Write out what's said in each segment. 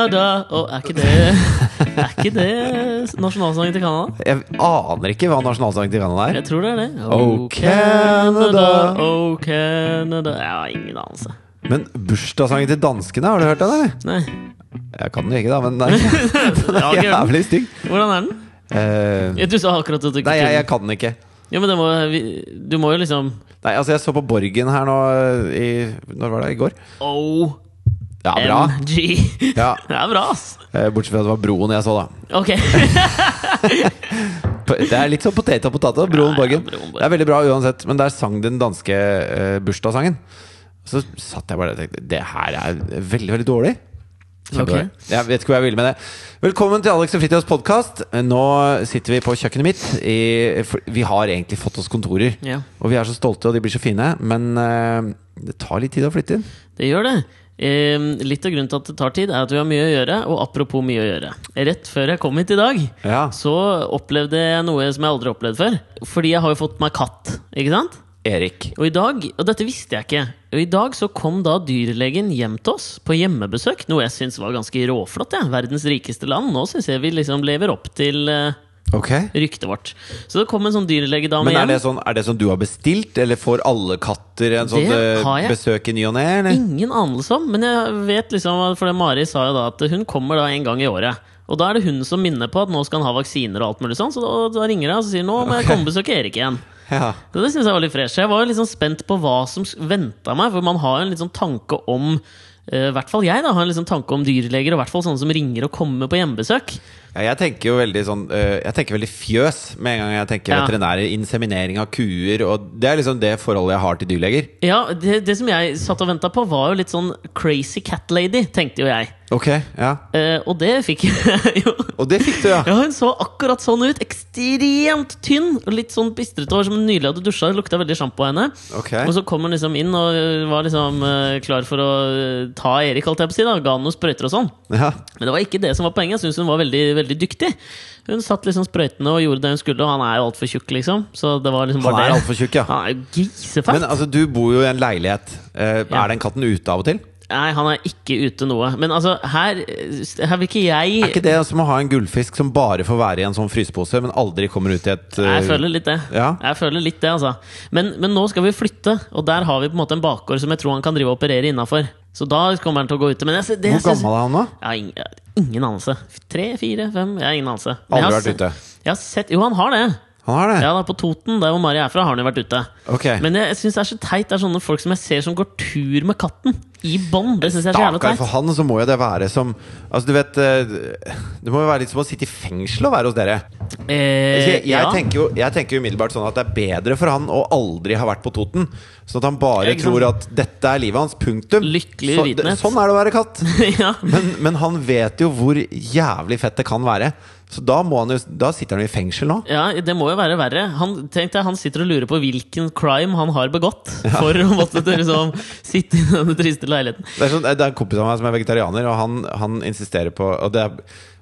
Oh, Canada oh, Er ikke det Er ikke det nasjonalsangen til Canada? Jeg aner ikke hva nasjonalsangen til Canada er. Jeg tror det er det. Oh, Canada. Oh, Canada Jeg har ingen anelse. Men bursdagssangen til danskene, har du hørt den, eller? Nei. Jeg kan den jo ikke, da, men den er, er jævlig stygg. Hvordan er den? Uh, Ja, Du sa akkurat at du ikke nei, jeg, jeg kan den ikke. Ja, men det må, Du må jo liksom Nei, altså, jeg så på Borgen her nå i Når var det? I går? OMG. Ja, bra. Ja, Det er bra, ass. eh, Bortsett fra at det var broen jeg så, da. Ok. Det er litt sånn potet og potet. Broen Ja, ja, Borgen. Det er veldig bra uansett, men der sang den danske uh, bursdagssangen. Så satt jeg bare og tenkte Det her er veldig, veldig dårlig. Okay. Ok. Jeg vet ikke hvor jeg vil med det. Velkommen til Alex og Fritjofs podkast. Nå sitter vi på kjøkkenet mitt. I, vi har egentlig fått oss kontorer. Ja, Og vi er så stolte, og de blir så fine. Men uh, det tar litt tid å flytte inn. det gjør det. Eh, litt av grunnen til at det tar tid, er at vi har mye å gjøre. Og apropos mye å gjøre. Rett før jeg kom hit i dag, Ja, så opplevde jeg noe som jeg aldri har opplevd før. Fordi jeg har jo fått meg katt, ikke sant? Erik. Og i dag, og dette visste jeg ikke, og i dag så kom da dyrlegen hjem til oss på hjemmebesøk. Noe jeg syns var ganske råflott. Ja. Verdens rikeste land. Nå syns jeg vi liksom lever opp til eh, Ok. ryktet vårt. Så det kom en sånn dyrlegedame Men er hjem. det, sånn, er det sånn du har bestilt, eller får alle katter en sånn eh, besøk i ny og ne? Ingen anelse om, men jeg vet liksom For det Mari sa jo da at hun kommer da en gang i året. Og da er det hun som minner på at nå skal han ha vaksiner og alt mulig sånn. Så da, da ringer jeg og sier nå må jeg komme og besøke Erik igjen. Ja. Det synes jeg var litt fresh. Jeg var litt sånn spent på hva som venta meg, for man har en litt sånn tanke om eh, I hvert fall jeg da, har en sånn tanke om dyrleger, og hvert fall sånne som ringer og kommer på hjemmebesøk. Ja, jeg tenker jo veldig sånn øh, Jeg tenker veldig fjøs med en gang jeg tenker Ja. veterinærer. Inseminering av kuer. Og det er liksom det forholdet jeg har til dyrleger. Ja, det, det som jeg satt og venta på, var jo litt sånn crazy cat lady, tenkte jo jeg. Ok, ja uh, og det fikk jeg jo. Og det fikk du, ja. Ja, hun så akkurat sånn ut. Ekstremt tynn litt sånn bistrete hår, som hun nylig hadde dusja. Det lukta veldig sjampo av henne. Okay. Og så kom hun liksom inn og øh, var liksom uh, klar for å ta Erik, holdt jeg på å si. da Ga han noen sprøyter og sånn. ja. Men det var ikke det som var poenget. Jeg syns hun var veldig, veldig dyktig. Hun satt liksom sprøytene og gjorde det hun skulle, og han er jo altfor tjukk, liksom. Så det var liksom bare Han er det. altfor tjukk, ja. Han er jo grisefeit. Men altså, du bor jo i en leilighet. Eh, Ja. Er den katten ute av og til? Nei, han er ikke ute noe. Men altså, her, her vil ikke jeg Er ikke det som å ha en gullfisk som bare får være i en sånn frysepose, men aldri kommer ut i et uh... Jeg føler litt det. Ja. Jeg føler litt det, altså. Men, men nå skal vi flytte, og der har vi på en måte en bakgård som jeg tror han kan drive og operere innafor. Så da kommer han til å gå ute. Men jeg, det, Hvor gammel er han nå? Har ingen, anelse. Tre, fire, fem? Jeg har ingen anelse. Aldri vært ute. Jo, han har det. Han har det? Ja, da På Toten, der hvor Mari er fra, har han jo vært ute. Okay. Men jeg syns det er så teit. Det er sånne folk som jeg ser som går tur med katten i bånd. Det syns jeg er så jævla Stakkar, teit. for han så må jo det være som Altså, du vet eh, Det må jo være litt som å sitte i fengsel og være hos dere. Eh, Jeg, jeg, ja. tenker jo, jeg tenker jo umiddelbart sånn at det er bedre for han å aldri ha vært på Toten. Sånn at han bare Ikke sant? tror at dette er livet hans. Punktum. Lykkelig Så, det, sånn er det å være katt. ja. Men, men han vet jo hvor jævlig fett det kan være. Så da, må han da sitter han i fengsel nå. ja, det må jo være verre. Han, tenk deg, han sitter og lurer på hvilken crime han har begått for å måtte liksom, sitte i denne triste leiligheten. Det er, sånn, det er en kompis av meg som er vegetarianer, og han, han insisterer på Og det er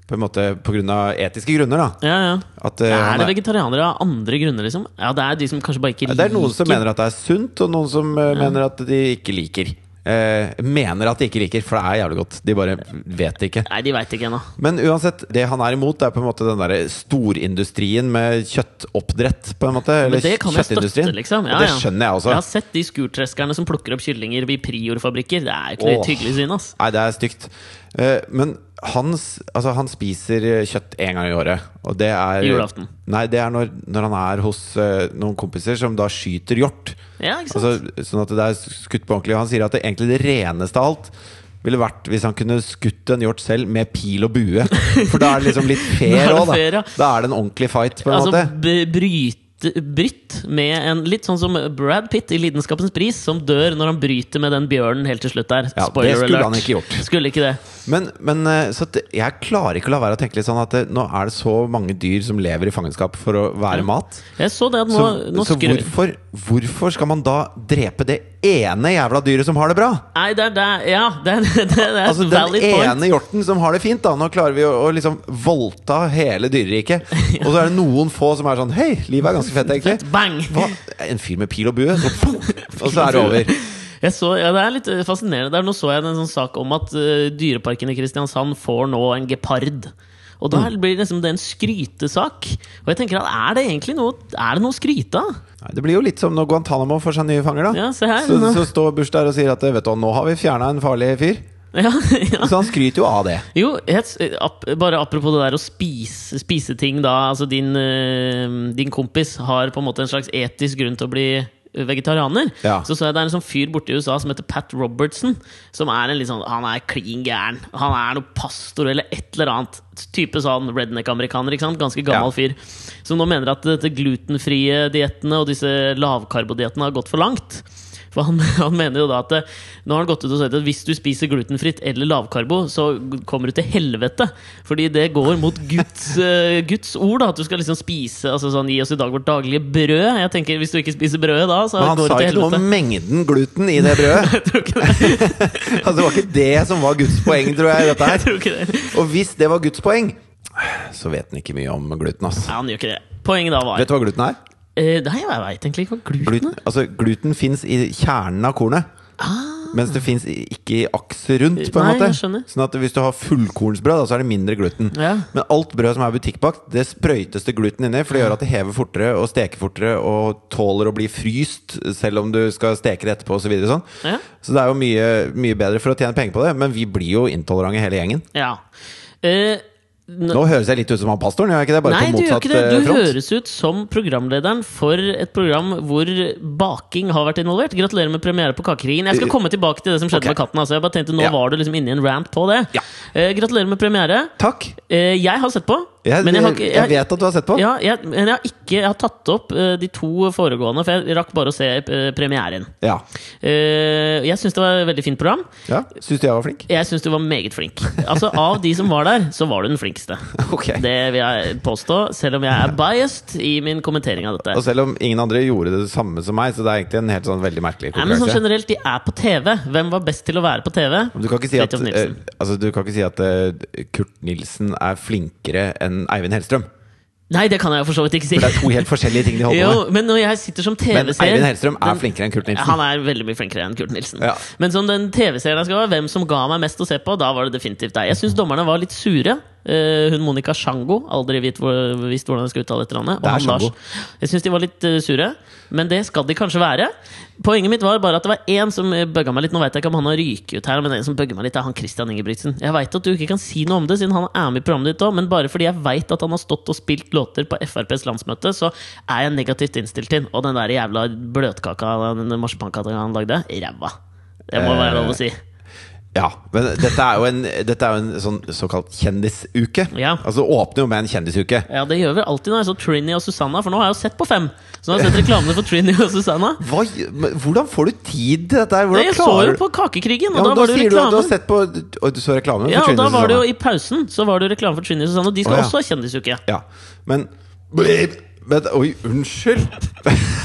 på en måte pga. etiske grunner, da. Ja, ja. At, uh, Er det vegetarianere av andre grunner, liksom? Ja, det er de som kanskje bare ikke liker Det er noen som mener at det er sunt, og noen som eh, mener at de ikke liker. Eh, mener at de ikke liker, for det er jævlig godt. De bare vet ikke. Nei, de vet ikke ennå. Men uansett, det han er imot, er på en måte den der storindustrien med kjøttoppdrett. på en måte Men Eller det kan jeg støtte, liksom. Ja, det skjønner jeg også. Jeg har sett de skurtreskerne som plukker opp kyllinger ved Prior-fabrikker. Det er ikke noe hyggelig syn, ass. Nei, det er stygt. Eh, men han, altså, han spiser eh, kjøtt én gang i året. Og det er Julaften. Nei, det er når, når han er hos uh, noen kompiser som da skyter hjort. Ja, ikke sant? Altså, sånn at det er skutt på ordentlig. Han sier at det egentlig det reneste av alt ville vært hvis han kunne skutt en hjort selv med pil og bue. For da er det liksom litt fair òg, da. Da er det en ordentlig fight, på en altså, måte. bryte Brytt med en Litt sånn som Brad Pitt i Lidenskapens pris, som dør når han bryter med den bjørnen helt til slutt der. Ja, Spoiler det skulle alert. han ikke gjort. Skulle ikke det. Men, men eh, så at jeg klarer ikke å la være å tenke litt sånn at det, nå er det så mange dyr som lever i fangenskap for å være mat. Jeg så det at nå, Så, nå så hvorfor, hvorfor skal man da drepe det ene jævla dyret som har det bra? Nei, det er det Ja, det det det er Altså et Den valid point. ene hjorten som har det fint, da. Nå klarer vi å, å liksom voldta hele dyreriket. Og så er det noen få som er sånn Hei, livet er ganske fett, egentlig. Fett, Bang! Hva? En fyr med pil og bue? Så, og så er det over. Så, ja, det er litt eh, fascinerende. Der, nå så jeg en sånn sak om at uh, Dyreparken i Kristiansand får nå en gepard. Og da blir det liksom det en skrytesak. Og jeg tenker at er det egentlig noe Er det noe å skryte av? Det blir jo litt som når Guantánamo får seg nye fanger, da. Ja, her. Så, så står Bush der og sier at vet du, nå har vi fjerna en farlig fyr. Ja, ja. Så han skryter jo av det. Jo, et, ap, bare apropos det der å spise, spise ting da Altså din, eh, din kompis har på en måte en slags etisk grunn til å bli vegetarianer. Ja. Så så jeg det er en sånn fyr borte i USA som heter Pat Robertson. Som er en litt sånn Han er klin gæren. Han er noe pastor eller et eller annet. Type sånn redneck-amerikaner. ikke sant? Ganske gammel Ja. fyr. Som nå mener at dette glutenfrie diettene og disse lavkarbodiettene har gått for langt. For han, han mener jo da at eh, Nå har han gått ut og sagt at hvis du spiser glutenfritt eller lavkarbo, så kommer du til helvete. Fordi det går mot Guds, uh, Guds ord. da At du skal liksom spise altså sånn, Gi oss i dag vårt daglige brød. Jeg tenker Hvis du ikke spiser brødet da, så Men han sa ikke noe om mengden gluten i det brødet. Altså, det var ikke det som var Guds poeng, tror jeg. i dette her. Og hvis det var Guds poeng, så vet han ikke mye om gluten. ass. Ja, han gjør ikke det. Poenget da var Vet du hva gluten er? Eh, Nei, jeg veit egentlig ikke hva gluten Gluten, er. altså, gluten fins i kjernen av kornet. Mens det fins ikke i akset rundt. på en Ah. Nei, måte. Sånn at Hvis du har fullkornsbrød, da, så er det mindre gluten. Ja. Men alt brød som er butikkbakt, det sprøytes det gluten inni. For det gjør at det hever fortere og steker fortere og tåler å bli fryst selv om du skal steke det etterpå osv. Så, videre, sånn. Ja. så det er jo mye, mye bedre for å tjene penger på det. Men vi blir jo intolerante hele gjengen. ja. Eh, Nå høres jeg litt ut som han pastoren, gjør jeg ikke det? Bare Nei, på du gjør ikke det. eh, Du front. høres ut som programlederen for et program hvor baking har vært involvert. Gratulerer med premiere på Kakekrigen. Jeg skal komme tilbake til det som skjedde okay. med katten. Altså. Jeg bare tenkte Nå Ja. var du liksom inne i en rant på det. Ja. Eh, gratulerer med premiere. Takk! Eh, jeg har sett på. Jeg, men jeg har, jeg, jeg, vet at du har sett på. ja, jeg, men jeg har ikke Jeg har tatt opp uh, de to foregående, for jeg rakk bare å se uh, premieren. Ja. Uh, jeg syns det var et veldig fint program. ja. Syns du jeg var flink? Jeg syns du var meget flink. Altså Av de som var der, så var du den flinkeste. okay. Det vil jeg påstå, selv om jeg er biased i min kommentering av dette. Og selv om ingen andre gjorde det samme som meg, så det er egentlig en helt sånn veldig merkelig Nei, men sånn generelt, De er på TV. Hvem var best til å være på TV? Du kan ikke si at, altså, du kan ikke si at Kurt Nilsen er flinkere enn Eivind Hellstrøm. Nei, det kan jeg for så vidt ikke si. For det er to helt forskjellige ting de holder Jo, med. men når jeg sitter som TV-seer Eivind Hellstrøm er den- flinkere enn Kurt Nilsen. Han er veldig mye flinkere enn Kurt Nilsen. Ja. Men som den TV-serien jeg skal ha, hvem som ga meg mest å se på, da var det definitivt deg. Jeg syns dommerne var litt sure. Eh, hun Monica Sjango, aldri visst hvordan jeg skal uttale etternavnet. Og han Lars. Jeg syns de var litt eh, sure, men det skal de kanskje være. Poenget mitt var bare at det var én som eh, bugga meg litt. Nå vet jeg ikke om han har ryket ut her, men en som bugger meg litt, er han Christian Ingebrigtsen. Jeg veit at du ikke kan si noe om det, siden han er med i programmet ditt òg, men bare fordi jeg veit at han har stått og spilt låter på FrPs landsmøte, så er jeg negativt innstilt til. Og den der jævla bløtkaka, den marsipankaka han lagde, ræva. Det må være lov å si. Ja, men dette er jo en, er jo en sånn såkalt kjendisuke. Ja. Altså åpner jo med en kjendisuke. Ja, det gjør vel alltid når jeg så Trini og Susanna, for nå har jeg jo sett på fem. Så nå har jeg sett reklamene for Trini og Susanna. Hva, hvordan får du tid til dette? Hvordan Nei, Jeg så jo på Kakekrigen, ja, og men da var det jo sier du du har sett på Og du så reklamen Ja, for og Susanna Ja, da var det jo i pausen Så var det jo reklame for Trini og Susanna og de skal oh, ja. også ha kjendisuke. Ja, men men, Oi, unnskyld!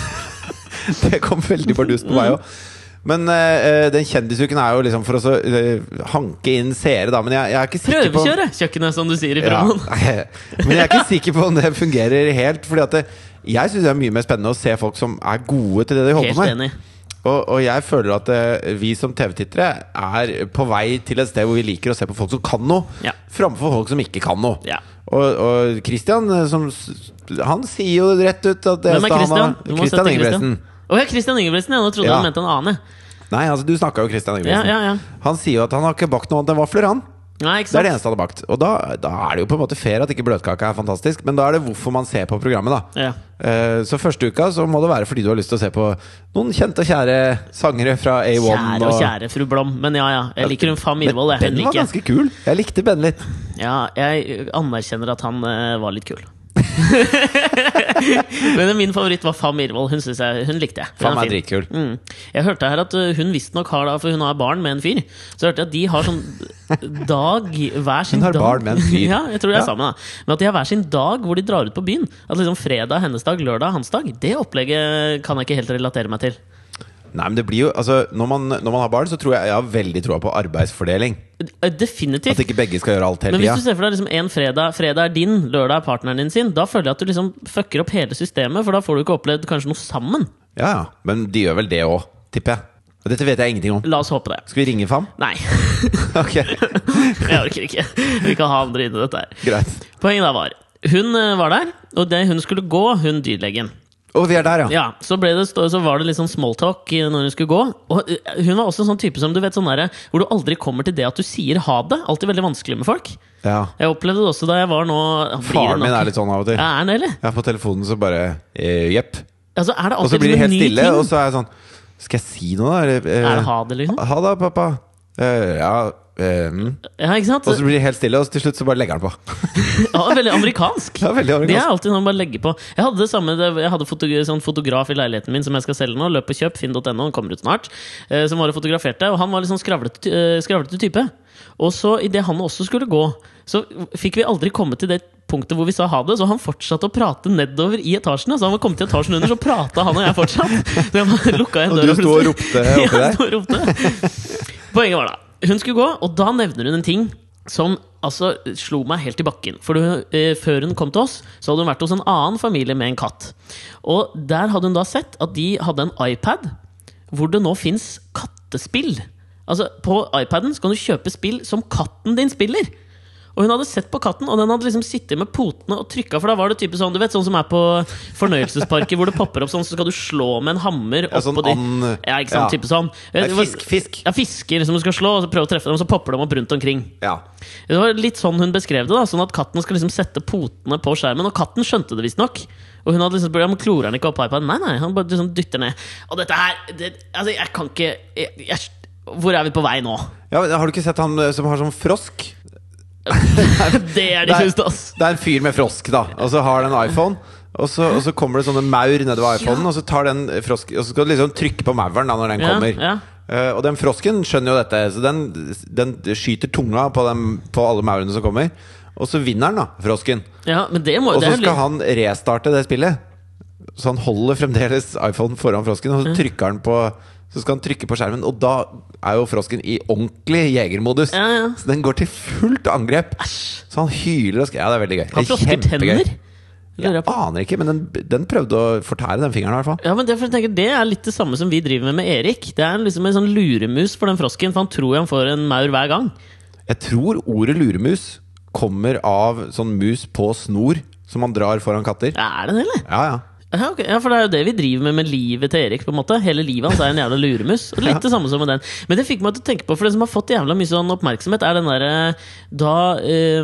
det kom veldig bardust på meg òg. Men uh, den kjendisuken er jo liksom for å så, uh, hanke inn seere, da. Men jeg, jeg er ikke sikker på Prøvekjøre kjøkkenet, som du sier i ja, promoen. nei, Men jeg er ikke sikker på om det fungerer helt. Fordi at det, jeg syns det er mye mer spennende å se folk som er gode til det de holder på med. enig. Og, og jeg føler at uh, vi som TV-tittere er på vei til et sted hvor vi liker å se på folk som kan noe, Ja. framfor folk som ikke kan noe. Ja. Og, og Christian, som, han sier jo rett ut at det Hvem er Christian? Christian. Ingebretsen. Å ja, Christian Ingebrigtsen. Ja, nå trodde Ja. du mente en annen. Nei, altså du snakka jo Christian Ja, ja, ja. Han sier jo at han har ikke bakt noe annet enn vafler, han. Nei, ikke sant? Det er det eneste han har bakt. Og da, da er det jo på en måte fair at ikke bløtkaka er fantastisk, men da er det hvorfor man ser på programmet, da. Ja. Eh, Så første uka så må det være fordi du har lyst til å se på noen kjente og kjære sangere fra A1. Kjære og kjære fru Blom. Men ja, ja. Jeg liker hun Fa Mirvold. jeg. Ben var ganske kul. Jeg likte Ben litt. Ja, jeg anerkjenner at han uh, var litt kul. Men min favoritt var Fam Mirvold. Hun, jeg, hun likte jeg. Fam er dritkul. Mm. Jeg hørte her at uh, hun visstnok har da, For hun har barn med en fyr. Så hørte jeg at de har sånn dag hver sin Hun har dag. barn med en fyr. Ja, jeg tror det er Ja. sammen da Men at de har hver sin dag hvor de drar ut på byen. At liksom fredag hennes dag, lørdag hans dag. Det opplegget kan jeg ikke helt relatere meg til. Nei, men det blir jo Altså, når man, når man har barn, så tror jeg jeg har veldig troa på arbeidsfordeling. Eh, Definitivt. At ikke begge skal gjøre alt hele Men hvis du ser for deg liksom en fredag Fredag er din, lørdag er partneren din sin, da føler jeg at du liksom fucker opp hele systemet, for da får du ikke opplevd kanskje noe sammen. Ja, ja. Men de gjør vel det òg, tipper jeg. Og Dette vet jeg ingenting om. La oss håpe det. Skal vi ringe Fam? Nei, Ok, jeg orker ikke. Vi kan ha andre inn i dette her. greit. Poenget da var Hun eh, var der, og det hun skulle gå, hun dyrlegen. Og vi er der, ja. Ja, så, det, så var det litt sånn smalltalk eh, når hun skulle gå. Og eh, hun var også en sånn type som du vet sånn der, hvor du aldri kommer til det at du sier ha det. Alltid veldig vanskelig med folk. ja. Jeg opplevde det også da jeg var nå Faren min er litt sånn av og til. Ja, er han eller? Ja, på telefonen så bare eh, Jepp. Altså, Og så blir det helt stille, ting? og så er jeg sånn Skal jeg si noe, da? Eller, Er det ha det, liksom? Ha det, pappa. Eh, ja mm. Ja, ikke sant? Og så blir det helt stille, og til slutt så bare legger han på. Ja, veldig amerikansk. Ja, veldig Det er alltid noe man bare legger på. Jeg hadde det samme Jeg hadde foto, sånn fotograf i leiligheten min som jeg skal selge nå. Løp og kjøp, finn.no, den kommer ut snart. Eh, som var og fotograferte. Og han var litt sånn skravlete, eh, skravlete type. Og så idet han også skulle gå, så fikk vi aldri komme til det punktet hvor vi sa ha det. Så han fortsatte å prate nedover i etasjene. Så han var kommet til etasjen under, så prata han og jeg fortsatt. Så jeg lukka igjen Og du sto og ropte oppi der? Ja. Poenget var da Hun skulle gå, og da nevner hun en ting som altså slo meg helt i bakken. For eh, før hun kom til oss, så hadde hun vært hos en annen familie med en katt. Og der hadde hun da sett at de hadde en iPad hvor det nå fins kattespill. Altså På iPaden så kan du kjøpe spill som katten din spiller. Og hun hadde sett på katten, og den hadde liksom sittet med potene og trykka. For da var det type sånn du vet, sånn som er på fornøyelsesparker, hvor det popper opp sånn, så skal du slå med en hammer Ja, sånn oppå de Ja, ikke sant, ja. type sånn. Fisk, fisk. Ja, fisker som du skal slå, og så prøve å treffe dem, og så popper de opp rundt omkring. Ja. Det var litt sånn hun beskrev det. da Sånn at katten skal liksom sette potene på skjermen. Og katten skjønte det visstnok. Og hun hadde liksom spurt men klorer han ikke opp iPaden. Nei, nei, han bare liksom dytter ned. Og dette her det, Altså, jeg kan ikke jeg, jeg, Hvor er vi på vei nå? ja, Har du ikke sett han eh, som har sånn frosk? Det er de Det er- ass! Det er en fyr med frosk, da. Og så har den en iPhone. Og så, og så kommer det sånne maur nedover iPhonen, og så tar den frosk Og så skal du liksom trykke på mauren da når den Ja, kommer. ja. Uh, og den frosken skjønner jo dette, så den, den skyter tunga på, dem, på alle maurene som kommer. Og så vinner den, da, frosken. Ja, men det må Og så skal han restarte det spillet. Så han holder fremdeles iPhone foran frosken, og så trykker han på Så skal han trykke på skjermen, og da er jo frosken i ordentlig jegermodus. Ja, ja. Så den går til fullt angrep. Så han hyler og skriker. Ja, det er veldig gøy. Har er frosker tenner? Jeg aner ikke, men den, den prøvde å fortære den fingeren, i hvert fall. Ja, men det, er tenker, det er litt det samme som vi driver med med Erik. Det er liksom en sånn luremus for den frosken, for han tror han får en maur hver gang. Jeg tror ordet luremus kommer av sånn mus på snor som man drar foran katter. Ja, er det det, eller? Ja, ja. Ja, okay. ja, for det er jo det vi driver med med livet til Erik. på en måte Hele livet hans er en jævla luremus. Og litt det samme som med den Men det fikk meg til å tenke på, for det som har fått jævla mye sånn oppmerksomhet, er den derre Da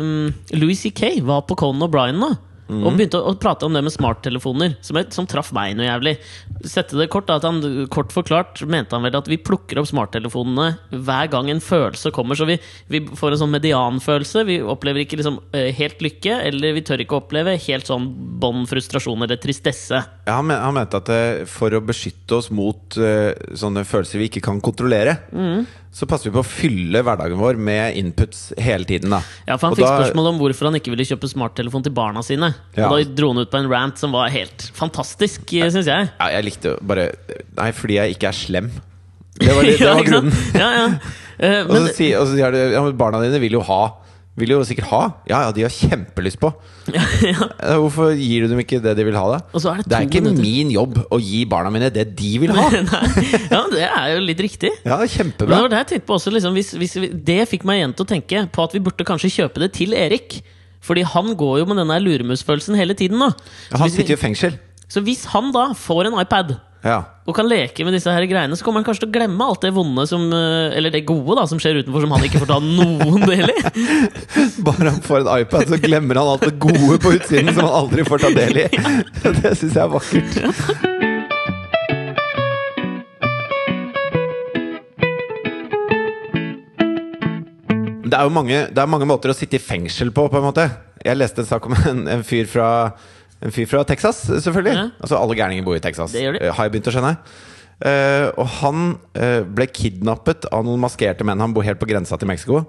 um, Louis C.K. var på Conan O'Brien nå. Og begynte å, å prate om det med smarttelefoner, som, som traff meg noe jævlig. Sette det Kort da, at han Kort forklart mente han vel at vi plukker opp smarttelefonene hver gang en følelse kommer. Så vi, vi får en sånn medianfølelse. Vi opplever ikke liksom eh, helt lykke, eller vi tør ikke oppleve helt sånn bånn frustrasjon eller tristesse. Ja, han, men, han mente at eh, for å beskytte oss mot uh, sånne følelser vi ikke kan kontrollere, Mm. så passer vi på å fylle hverdagen vår med inputs hele tiden. Da. Ja, for Han Og fikk da- spørsmål om hvorfor han ikke ville kjøpe smarttelefon til barna sine. Ja. Og Da dro han ut på en rant som var helt fantastisk, syns jeg. Ja, jeg likte jo bare Nei, fordi jeg ikke er slem. Det var, litt, det var grunnen. Ja, ja. Uh, Og så sier, og så sier de ja, men barna dine vil jo ha. Vil jo sikkert ha. Ja, ja, de har kjempelyst på. ja, ja. Hvorfor gir du dem ikke det de vil ha, da? Og så er det Det er ikke minutter. min jobb å gi barna mine det de vil ha. Nei, ja, det er jo litt riktig. Ja, Men det kjempebra. var det jeg tenkte på også liksom, hvis, hvis vi, Det fikk meg igjen til å tenke på at vi burde kanskje kjøpe det til Erik. Fordi han går jo med den luremusfølelsen hele tiden nå. Så Han sitter jo i fengsel. Så hvis han da får en iPad Ja. og kan leke med disse her greiene, så kommer han kanskje til å glemme alt det vonde som eh, Eller det gode da som skjer utenfor, som han ikke får ta noen del i. Bare han får en iPad, så glemmer han alt det gode på utsiden som han aldri får ta del i. Det syns jeg er vakkert. Det er jo mange, det er mange måter å sitte i fengsel på, på en måte. Jeg leste en sak om en, en, fyr, fra, en fyr fra Texas, selvfølgelig. Ja. Altså Alle gærninger bor i Texas, Det gjør de. eh, har jeg begynt å skjønne. Uh, og han uh, ble kidnappet av noen maskerte menn. Han bor helt på grensa til Mexico.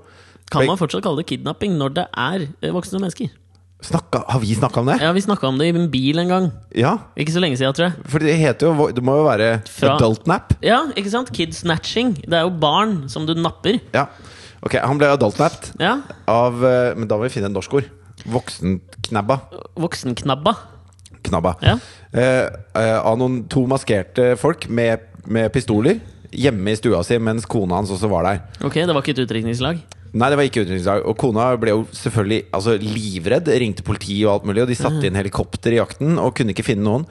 Kan man fortsatt kalle det kidnapping når det er voksne mennesker? Snakka, har vi snakka om det? Ja, Vi snakka om det i en bil en gang. Ja. Ikke så lenge siden, tror jeg. For det heter jo Det må jo være Fra- adult nap? Ja, ikke sant? Kidsnatching. Det er jo barn som du napper. Ja. Ok, han ble adult napped Ja, av eh, Men da må vi finne et norsk ord. Voksenknabba. Voksenknabba. Knabba. Ja. Eh, eh, av noen to maskerte folk med, med pistoler hjemme i stua si mens kona hans også var der. Ok, det var ikke et utdrikningslag? Nei, det var ikke utenriksdag. Og kona ble jo selvfølgelig altså, livredd. Ringte politiet og alt mulig, og de satte inn helikopter i jakten og kunne ikke finne noen.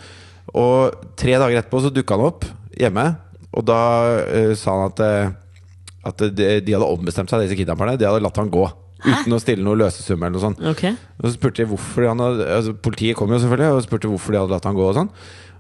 Og tre dager etterpå så dukka han opp hjemme, og da uh, sa han at, eh, at de, de hadde ombestemt seg, disse kidnapperne. De hadde latt han gå. Uten å stille noe løsesum eller noe sånt. Okay. Og så spurte de hvorfor han hadde, altså Politiet kom jo selvfølgelig og spurte hvorfor de hadde latt han gå. Og sånn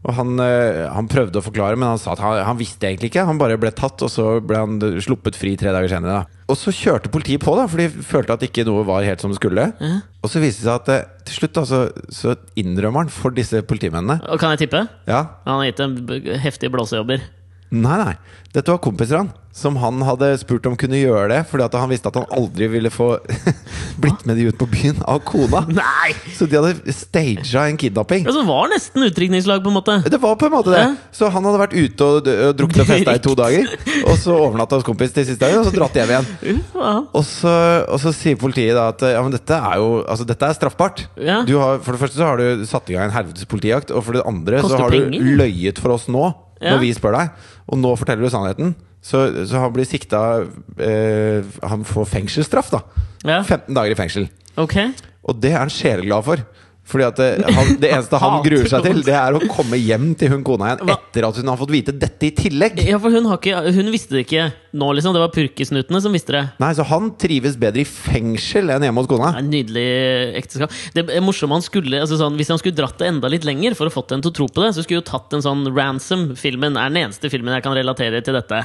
Og han, eh, han prøvde å forklare, men han sa at han, han visste egentlig ikke. Han bare ble tatt, og så ble han sluppet fri tre dager senere. Da. Og så kjørte politiet på, da for de følte at ikke noe var helt som det skulle. Ja. Og så viste det seg at eh, til slutt da, så, så innrømmer han for disse politimennene. Og Kan jeg tippe? Ja, Han har gitt dem heftige blåsejobber. Nei, nei. Dette var kompiser han som han hadde spurt om kunne gjøre det, fordi at han visste at han aldri ville få blitt med de ut på byen av kona. Nei! Så de hadde staga en kidnapping. Det var nesten utdrikningslag, på en måte. Det var på en måte det. Ja. Så han hadde vært ute og, og drukket og festa i to dager. Og så overnatta hos kompis til siste dagen, og så dratt hjem igjen. Og så, og så sier politiet da at ja, men dette er jo altså, dette er straffbart. Ja. Du har, for det første så har du satt i gang en helvetes politijakt, og for det andre Koster så har penger. du løyet for oss nå, når vi spør deg. Og nå forteller du sannheten. Så, så han blir sikta eh, Han får fengselsstraff, da. ja. 15 dager i fengsel. Okay. Og det er han sjeleglad for. Fordi at det, han, det eneste han gruer seg til, det er å komme hjem til hun kona igjen etter at hun har fått vite dette i tillegg. Ja, for hun, har ikke, hun visste det ikke nå, liksom. Det var purkesnutene som visste det. Nei, Så han trives bedre i fengsel enn hjemme hos kona. Det en Nydelig ekteskap. Det er morsomt han skulle altså sånn, Hvis han skulle dratt det enda litt lenger for å fått henne til å tro på det, så skulle jo tatt en sånn Ransom-filmen er den eneste filmen jeg kan relatere til dette.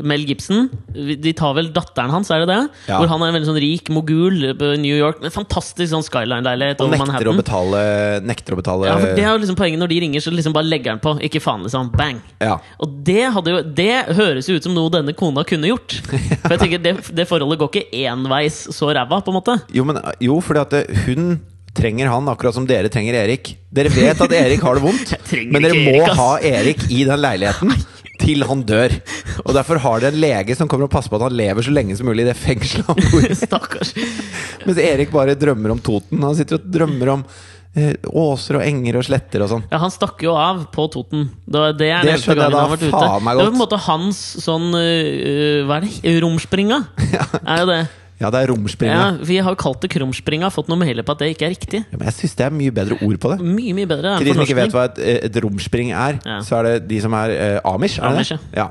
Mel Gibson. De tar vel datteren hans, er det det? Ja. Hvor han er en veldig sånn rik mogul på New York. En fantastisk sånn skyline-leilighet Og over nekter å Manhattan. Betale, nekter å betale Ja, for det er jo liksom poenget Når de ringer, så liksom bare legger han på. Ikke faen, liksom. Bang. Ja. Og det, hadde jo, det høres jo ut som noe denne kona kunne gjort. For jeg tenker Det, det forholdet går ikke enveis så ræva, på en måte. Jo, men, jo fordi at det, hun trenger han akkurat som dere trenger Erik. Dere vet at Erik har det vondt, men dere må Erik, ha Erik i den leiligheten til han dør. Og derfor har dere en lege som kommer og passer på at han lever så lenge som mulig i det fengselet han bor i. Mens Erik bare drømmer om Toten. Han sitter og drømmer om eh, åser og enger og sletter og sånn. Ja, Han stakk jo av på Toten. Det, det er Det skjønner jeg da han ute. faen meg Det var på en måte hans sånn uh, Hva er det? Romspringa? Er jo det. Ja, det er romspringa. Ja, vi har jo kalt det krumspringa, fått noe mailer på at det ikke er riktig. Ja, men jeg syns det er mye bedre ord på det. Mye, mye bedre. Til de som ikke vet hva et, et romspring er, Ja. så er det de som er uh, amish. Er Amish? Ja.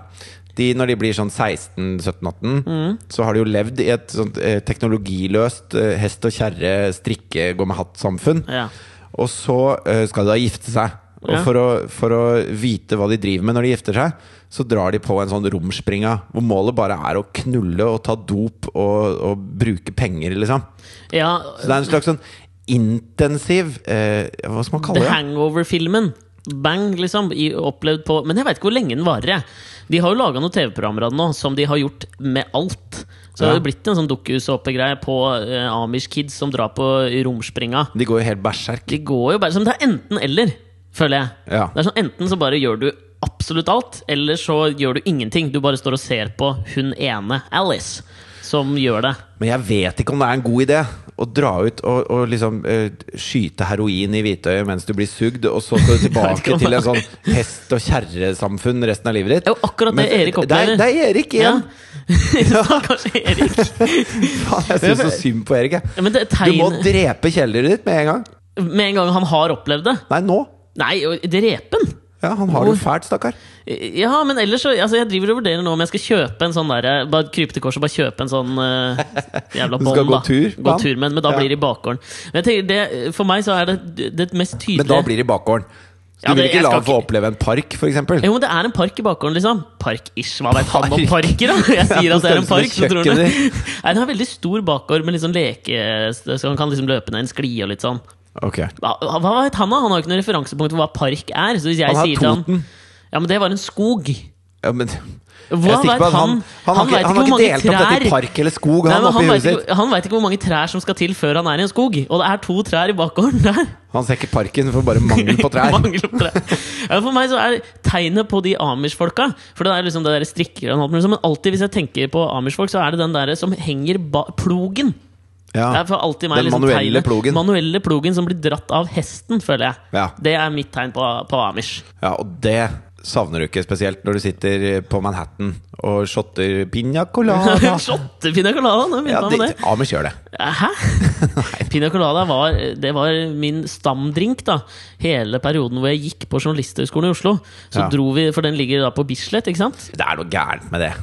De, når de blir sånn 16-17-18, Mm. så har de jo levd i et sånt uh, teknologiløst uh, hest og kjerre, strikke, gå med hatt-samfunn. Ja. Og så eh, skal de da gifte seg. Og for, å, for å vite hva de driver med når de gifter seg, så drar de på en sånn romspringa hvor målet bare er å knulle og ta dop og, og bruke penger, liksom. ja Så det er en slags sånn intensiv eh, Hva skal man kalle det? The? Hangover-filmen. Bang, liksom. I, opplevd på Men jeg veit ikke hvor lenge den varer. jeg. De har jo laga noen TV-programmer av den nå som de har gjort med alt. Så det har Ja. blitt en sånn dukkusoppegreie på uh, Amish kids som drar på romspringa. De går jo helt berserk. De går jo bare som Det er enten-eller, føler jeg. Ja. Det er sånn Enten så bare gjør du absolutt alt, eller så gjør du ingenting. Du bare står og ser på hun ene, Alice, som gjør det. Men jeg vet ikke om det er en god idé å dra ut og, og liksom uh, skyte heroin i hvitøyet mens du blir sugd, og så skal du tilbake til en sånn hest- og kjerresamfunn resten av livet ditt. Det er jo akkurat det Erik er, opplever. det er Erik igjen! Ja. Stakkars Erik. Faen, jeg syns så synd på Erik. jeg. Ja, det Du må drepe kjæledyret ditt med en gang. Med en gang han har opplevd det. Nei, nå! Nei, drepe den! Ja, Han har det jo fælt, stakkar. Ja, men ellers så altså, Jeg driver og vurderer nå om jeg skal kjøpe en sånn der, Bare krype til korset og bare kjøpe en sånn uh, jævla Du bånd. skal gå da. tur Gå tur med men da Ja. blir det i bakgården. Men jeg tenker det, For meg så er det det mest tydelige Men da blir det i bakgården. Så Ja, du vil ikke la ham få oppleve en park, f.eks.? Jo, men det er en park i bakgården, liksom. Park-ish. Hva vet han om parker, da? Jeg sier at det er en park, så tror du Nei, Den har veldig stor bakgård med litt sånn leke Så han kan liksom løpe ned en skli og litt sånn. Ok. Hva, hva vet han, da? Han har jo ikke noe referansepunkt for hva park er. Så hvis jeg Han sier til han Toten. Ja, men det var en skog. Ja, men Hva vet han, han? han, har Han ikke, vet ikke hvor mange delt opp dette i trær- park eller skog. Nei, Han vet ikke, hvor mange trær som skal til før han er i en skog. Og det er to trær i bakgården der. Han ser ikke parken for bare mangel på trær. Mangel på trær. Ja, for meg så er tegnet på de Amish-folka For det er liksom det der strikker sånn, Men alltid hvis jeg tenker på Amish-folk, så er det den der som henger ba plogen. Det er for alltid meg Den liksom manuelle tegnet. plogen. Manuelle plogen som blir dratt av hesten, føler jeg. Ja. Det er mitt tegn på, på Amish. ja, og det savner du ikke spesielt når du sitter på Manhattan og shotter piña colada? shotter pina colada! Nå begynte ja, man med det, Amish gjør det. Hæ? Pina colada var, det var min stamdrink da hele perioden hvor jeg gikk på Journalisthøgskolen i Oslo. Så Ja. dro vi, For den ligger da på Bislett, ikke sant? Det er noe gærent med det.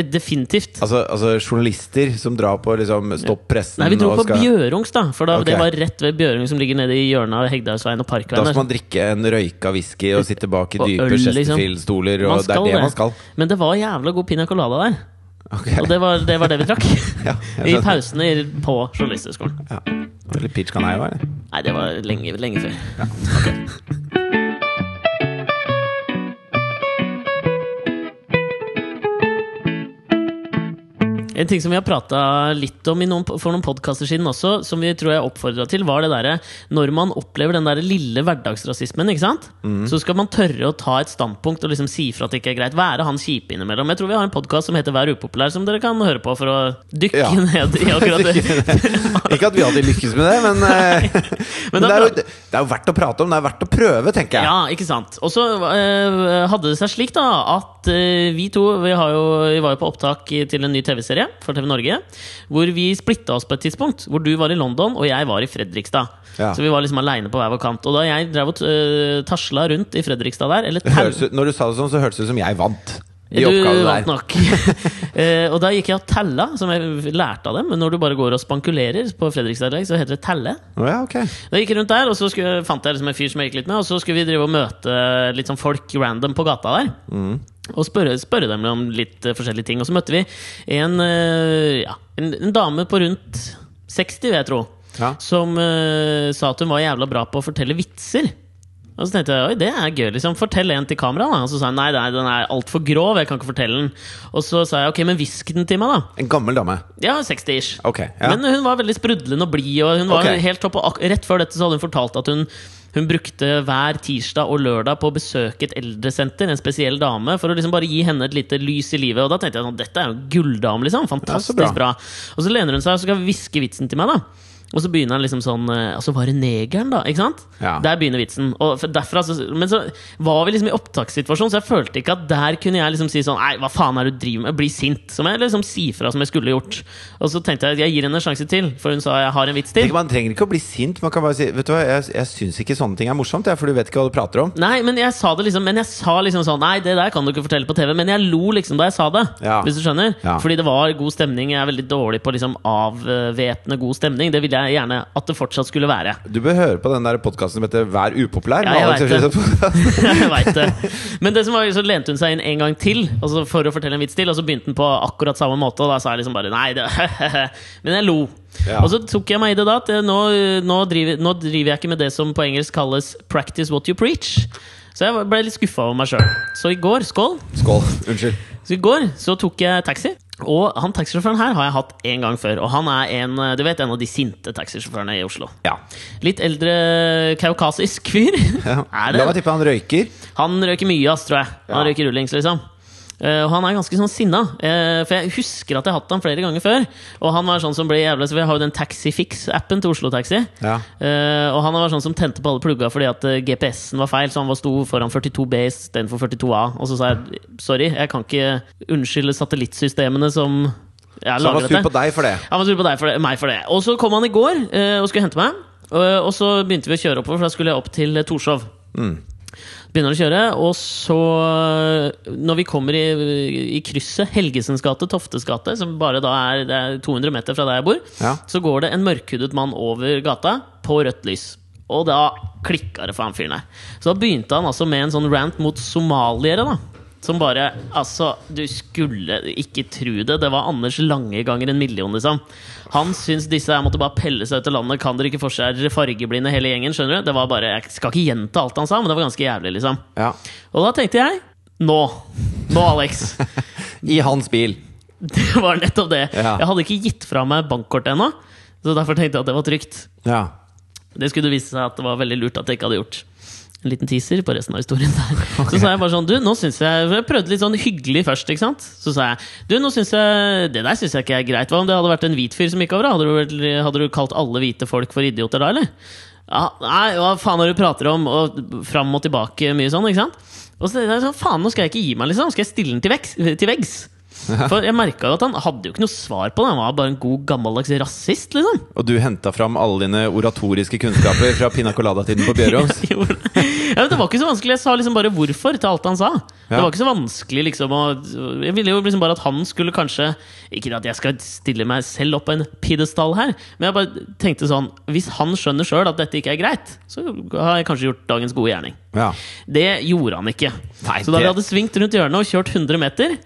Eh, Definitivt. Altså, altså journalister som drar på liksom Stopp pressen Nei, vi dro på skal, Bjørungs, da. For da, okay. det var rett ved Bjørung som ligger nede i hjørnet av Hegdehaugsveien og Da skal man drikke en røyka whisky og sitte bak i dype liksom. Chesterfield-stoler, og det er det det. man skal. Men det var jævla god pina colada der. Okay. Og det var det, var det vi trakk. Ja, I pausene på Journalisthøgskolen. Ja. Eller pitch kan jeg jo være. Nei, det var lenge, lenge før. En ting som vi har prata litt om i noen, for noen podkaster siden også, som vi tror jeg oppfordra til, var det derre når man opplever den der lille hverdagsrasismen, ikke sant? Mm. så skal man tørre å ta et standpunkt og liksom si fra at det ikke er greit. Være han kjipe innimellom. Jeg tror vi har en podkast som heter Vær upopulær, som dere kan høre på for å dykke Ja. ned i akkurat det. Ikke at vi alltid lykkes med det, men, men, men det, er jo, det er jo verdt å prate om. Det er verdt å prøve, tenker jeg. Ja, ikke sant. Og så øh, hadde det seg slik da at øh, vi to vi, har jo, vi var jo på opptak til en ny TV-serie for TV Norge. Hvor vi splitta oss på et tidspunkt. Hvor du var i London, og jeg var i Fredrikstad. Ja. Så vi var liksom aleine på hver vår kant. Og da jeg drev og uh, tasla rundt i Fredrikstad der, eller høres når du sa det sånn, så hørtes det ut som jeg vant. De du vant nok. uh, og da gikk jeg og tella, som jeg lærte av dem. Men når du bare går og spankulerer på Fredrikstad-dialekt, så heter det telle. Oh, ja, ok. Da gikk jeg rundt der, og så skulle, fant jeg liksom en fyr som jeg gikk litt med, og så skulle vi drive og møte litt sånn folk random på gata der. Og spørre, spørre dem om litt eh, forskjellige ting. Og så møtte vi en, eh, ja, en, en dame på rundt 60, vil jeg tro, Ja. som uh, sa at hun var jævla bra på å fortelle vitser. Og så tenkte jeg oi, det er gøy. liksom Fortell en til kamera. da Og så sa hun nei, nei den er altfor grov. Jeg kan ikke fortelle den. Og så sa jeg ok, men hvisk den til meg, da. En gammel dame. Ja, 60-ish. Okay, ja. Men hun var veldig sprudlende og blid. Og hun var okay. helt topp, og rett før dette så hadde hun fortalt at hun, hun brukte hver tirsdag og lørdag på å besøke et eldresenter, en spesiell dame, for å liksom bare gi henne et lite lys i livet. Og da tenkte jeg at dette er jo gulldame, liksom. Fantastisk Ja, bra. bra. Og så lener hun seg og så skal hviske vitsen til meg, da. Og så begynner han liksom sånn Altså, var det negeren, da? Ikke sant? Ja. Der begynner vitsen. Derfra, så, men så var vi liksom i opptakssituasjon, så jeg følte ikke at der kunne jeg liksom si sånn Nei, hva faen er det du driver med? Bli sint. Som jeg liksom si fra som jeg skulle gjort. Og så tenkte jeg at jeg gir henne en sjanse til, for hun sa jeg har en vits til. Man trenger ikke å bli sint. Man kan bare si Vet du hva, jeg, jeg syns ikke sånne ting er morsomt, jeg, for du vet ikke hva du prater om. Nei, men jeg sa det liksom Men jeg sa liksom sånn Nei, det der kan du ikke fortelle på TV. Men jeg lo liksom da jeg sa det. Ja. Hvis du skjønner? Ja. Fordi det var god stemning. Jeg er veldig dårlig på liksom avvæpne god stemning. Det ville jeg gjerne at det fortsatt skulle være. Du bør høre på den der podkasten som heter Vær upopulær. Ja, jeg veit det. Jeg vet det. Men det som var, så lente hun seg inn en gang til altså for å fortelle en vits til, og så begynte hun på akkurat samme måte. Og da sa jeg liksom bare nei, det, men jeg lo. Ja. Og så tok jeg meg i det da at nå, nå, driver, nå driver jeg ikke med det som på engelsk kalles 'practice what you preach'. Så jeg ble litt skuffa over meg sjøl. Så i går, skål, Skål. Unnskyld. så i går så tok jeg taxi. Og han taxisjåføren her har jeg hatt en gang før. Og han er en, du vet, en av de sinte taxisjåførene i Oslo. Ja. Litt eldre kaukasisk fyr. ja. Er La det? meg tippe han røyker. Han røyker mye, ass, tror jeg. Han Ja. røyker rullings, liksom. Eh, og han er ganske sånn sinna. Uh, for jeg husker at jeg har hatt han flere ganger før. Og han var sånn som ble jævlig Så vi har jo den Taxifix-appen til Oslo Taxi. Ja. Uh, og han var sånn som tente på alle plugga fordi at GPS-en var feil, så han var sto foran 42B istedenfor 42A. Og så sa jeg sorry, jeg kan ikke unnskylde satellittsystemene som jeg Så han var sur på deg for det. Han var sur på deg for det, meg for det. Og så kom han i går og skulle hente meg. Og, så begynte vi å kjøre oppover, for da skulle jeg opp til Torshov. Mm. Begynner å kjøre, og så Når vi kommer i, i krysset Helgesens gate, Toftes gate, som bare da er, det er 200 meter fra der jeg bor, Ja. så går det en mørkhudet mann over gata på rødt lys. Og da klikka det for han fyren her. Så da begynte han altså med en sånn rant mot somaliere, da. Som bare Altså, du skulle ikke tro det. Det var Anders Lange ganger en million, liksom. Han syns disse her måtte bare pelle seg ut av landet. Kan dere ikke få seg fargeblinde hele gjengen? Skjønner du? Det var bare Jeg skal ikke gjenta alt han sa, men det var ganske jævlig, liksom. Ja. Og da tenkte jeg Nå! Nå, Alex. I hans bil. Det var nettopp det. Ja. Jeg hadde ikke gitt fra meg bankkortet ennå, så derfor tenkte jeg at det var trygt. Ja. Det skulle vise seg at det var veldig lurt at jeg ikke hadde gjort. En liten teaser på resten av historien der. Så sa jeg bare sånn Du, nå syns jeg Jeg prøvde litt sånn hyggelig først, ikke sant? Så sa jeg Du, nå syns jeg Det der syns jeg ikke er greit. Hva om det hadde vært en hvit fyr som gikk over? Hadde du, hadde du kalt alle hvite folk for idioter da, eller? Ja, nei, hva faen er det du prater om? Og fram og tilbake mye sånn, ikke sant? Og så er det sånn, faen, nå skal jeg ikke gi meg, liksom. Skal jeg stille den til veggs. Til veggs. For jeg merka at han hadde jo ikke noe svar på det. Han var bare en god, gammeldags rasist, liksom. Og du henta fram alle dine oratoriske kunnskaper fra pina colada-tiden på Bjørums? Ja, men det var ikke så vanskelig. Jeg sa liksom bare hvorfor til alt han sa. Det var ikke så vanskelig liksom å Jeg ville jo liksom bare at han skulle kanskje Ikke at jeg skal stille meg selv opp på en pidestall her, men jeg bare tenkte sånn Hvis han skjønner sjøl at dette ikke er greit, så har jeg kanskje gjort dagens gode gjerning. Ja. Det gjorde han ikke. Nei, så da vi hadde svingt rundt hjørnet og kjørt 100 meter,